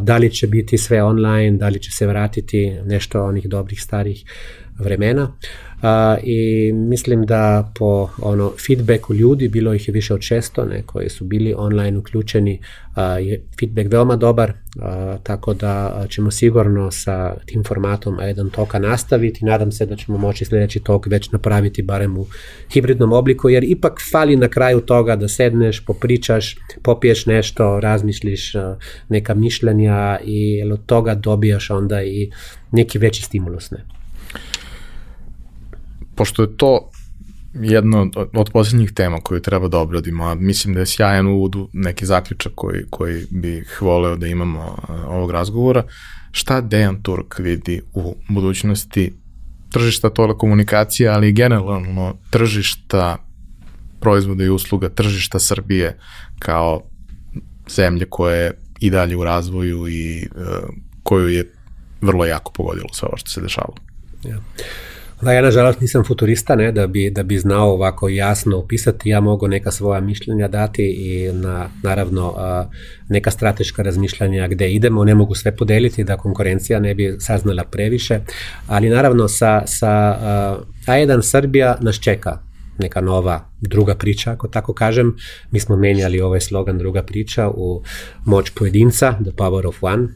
da li će biti sve online, da li će se vratiti nešto onih dobrih starih vremena. A, I mislim da po ono feedbacku ljudi, bilo ih je više od 600 ne, koji su bili online uključeni, a, je feedback veoma dobar, a, tako da ćemo sigurno sa tim formatom A1 toka nastaviti. Nadam se da ćemo moći sljedeći tok već napraviti barem u hibridnom obliku, jer ipak fali na kraju toga da sedneš, popričaš, popiješ nešto, razmišljiš neka mišljenja i od toga dobijaš onda i neki veći stimulus. Ne? Pošto je to jedno od, od posljednjih tema koju treba da obradimo, a mislim da je sjajan uvod u neki zaključak koji, koji bih voleo da imamo ovog razgovora, šta Dejan Turk vidi u budućnosti tržišta telekomunikacija, ali i generalno tržišta proizvoda i usluga, tržišta Srbije kao zemlje koje je i dalje u razvoju i uh, koju je vrlo jako pogodilo sve ovo što se dešavalo. Ja. Da, ja nažalost nisam futurista, ne, da bi, da bi znao ovako jasno opisati, ja mogu neka svoja mišljenja dati i na, naravno neka strateška razmišljanja gde idemo, ne mogu sve podeliti da konkurencija ne bi saznala previše, ali naravno sa, sa A1 Srbija nas čeka. Neka nova druga priča, ako tako kažem. Mi smo menjali ovaj slogan druga priča u moć pojedinca, the power of one,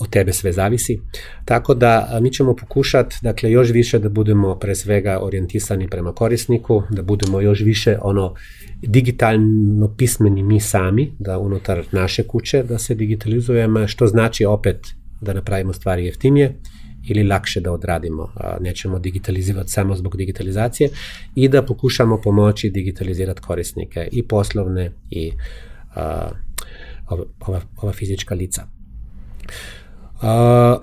od tebe sve zavisi. Tako da mi ćemo pokušati dakle još više da budemo pre svega orijentisani prema korisniku, da budemo još više ono digitalno pismeni mi sami, da unutar naše kuće da se digitalizujemo, što znači opet da napravimo stvari jeftinije ili lakše da odradimo. Nećemo digitalizirati samo zbog digitalizacije i da pokušamo pomoći digitalizirati korisnike i poslovne i a, ova, ova, fizička lica. Uh,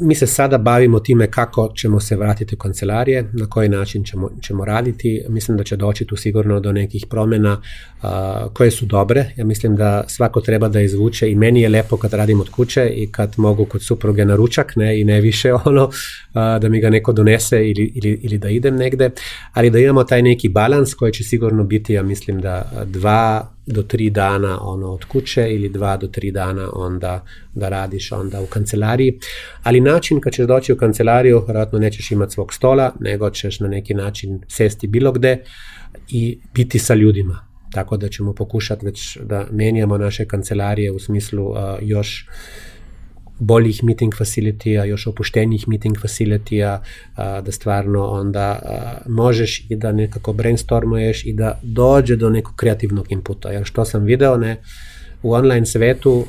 mi se sada bavimo time kako ćemo se vratiti u kancelarije, na koji način ćemo, ćemo raditi. Mislim da će doći tu sigurno do nekih promjena uh, koje su dobre. Ja mislim da svako treba da izvuče i meni je lepo kad radim od kuće i kad mogu kod supruge na ručak ne, i ne više *laughs* ono uh, da mi ga neko donese ili, ili, ili da idem negde, ali da imamo taj neki balans koji će sigurno biti, ja mislim da dva do tri dana ono od kuće ili dva do tri dana onda da radiš onda u kancelariji. Ali način kad ćeš doći u kancelariju, vjerojatno nećeš imati svog stola, nego ćeš na neki način sesti bilo gde i biti sa ljudima. Tako da ćemo pokušati već da menjamo naše kancelarije u smislu uh, još boljih meeting facilitija, još opuštenijih meeting facilitija, da stvarno onda možeš i da nekako brainstormuješ i da dođe do nekog kreativnog inputa. Jer što sam video, ne, u online svetu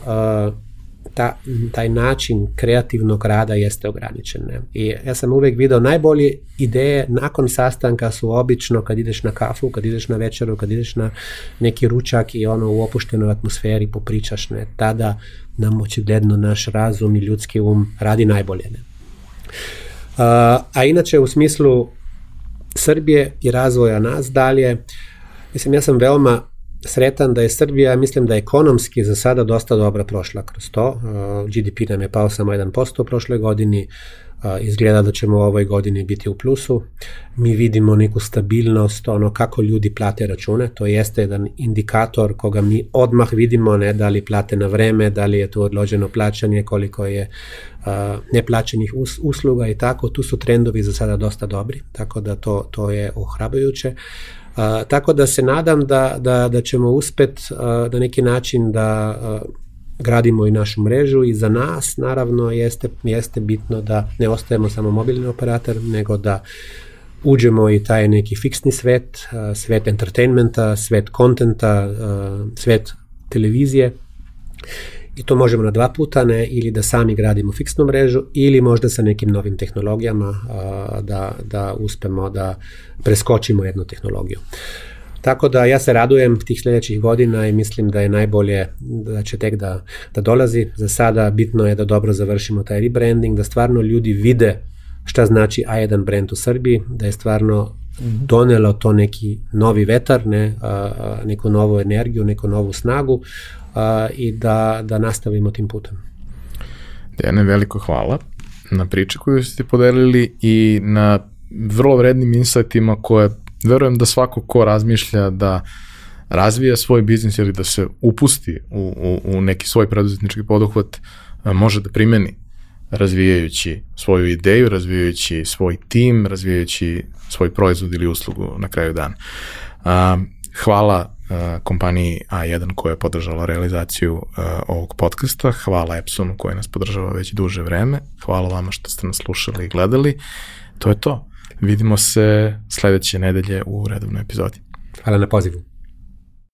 ta, taj način kreativnog rada jeste ograničen. Ne? I ja sam uvek video najbolje ideje nakon sastanka su obično kad ideš na kafu, kad ideš na večeru, kad ideš na neki ručak i ono u opuštenoj atmosferi popričaš, ne? tada nam očigledno naš razum i ljudski um radi najbolje. Ne? A, a inače u smislu Srbije i razvoja nas dalje, mislim ja sam veoma sretan da je Srbija, mislim da je ekonomski za sada dosta dobra prošla kroz to. GDP nam je pao samo 1% u prošloj godini, izgleda da ćemo u ovoj godini biti u plusu. Mi vidimo neku stabilnost, ono kako ljudi plate račune, to jeste jedan indikator koga mi odmah vidimo, ne, da li plate na vreme, da li je to odloženo plaćanje, koliko je uh, neplaćenih us, usluga i tako, tu su trendovi za sada dosta dobri, tako da to, to je ohrabajuće. Uh, tako da se nadam da, da, da ćemo uspet uh, na neki način da uh, gradimo i našu mrežu. I za nas naravno jeste, jeste bitno da ne ostajemo samo mobilni operator, nego da uđemo i taj neki fiksni svet, svet entertainmenta, svet kontenta, svet televizije i to možemo na dva puta, ne, ili da sami gradimo fiksnu mrežu ili možda sa nekim novim tehnologijama da, da uspemo da preskočimo jednu tehnologiju. Tako da ja se radujem tih sljedećih godina i mislim da je najbolje da će tek da, da dolazi. Za sada bitno je da dobro završimo taj rebranding, da stvarno ljudi vide šta znači A1 brand u Srbiji, da je stvarno donelo to neki novi vetar, ne, a, neku novu energiju, neku novu snagu a, i da, da nastavimo tim putem. Dejane, veliko hvala na priči koju ste podelili i na vrlo vrednim insajtima koje verujem da svako ko razmišlja da razvija svoj biznis ili da se upusti u, u, u neki svoj preduzetnički poduhvat, može da primeni razvijajući svoju ideju, razvijajući svoj tim, razvijajući svoj proizvod ili uslugu na kraju dana. Hvala kompaniji A1 koja je podržala realizaciju ovog podcasta, hvala Epsonu koja nas podržava već duže vreme, hvala vama što ste nas slušali i gledali, to je to. Vidimo se sledeće nedelje u redovnoj epizodi. Hvala na pozivu.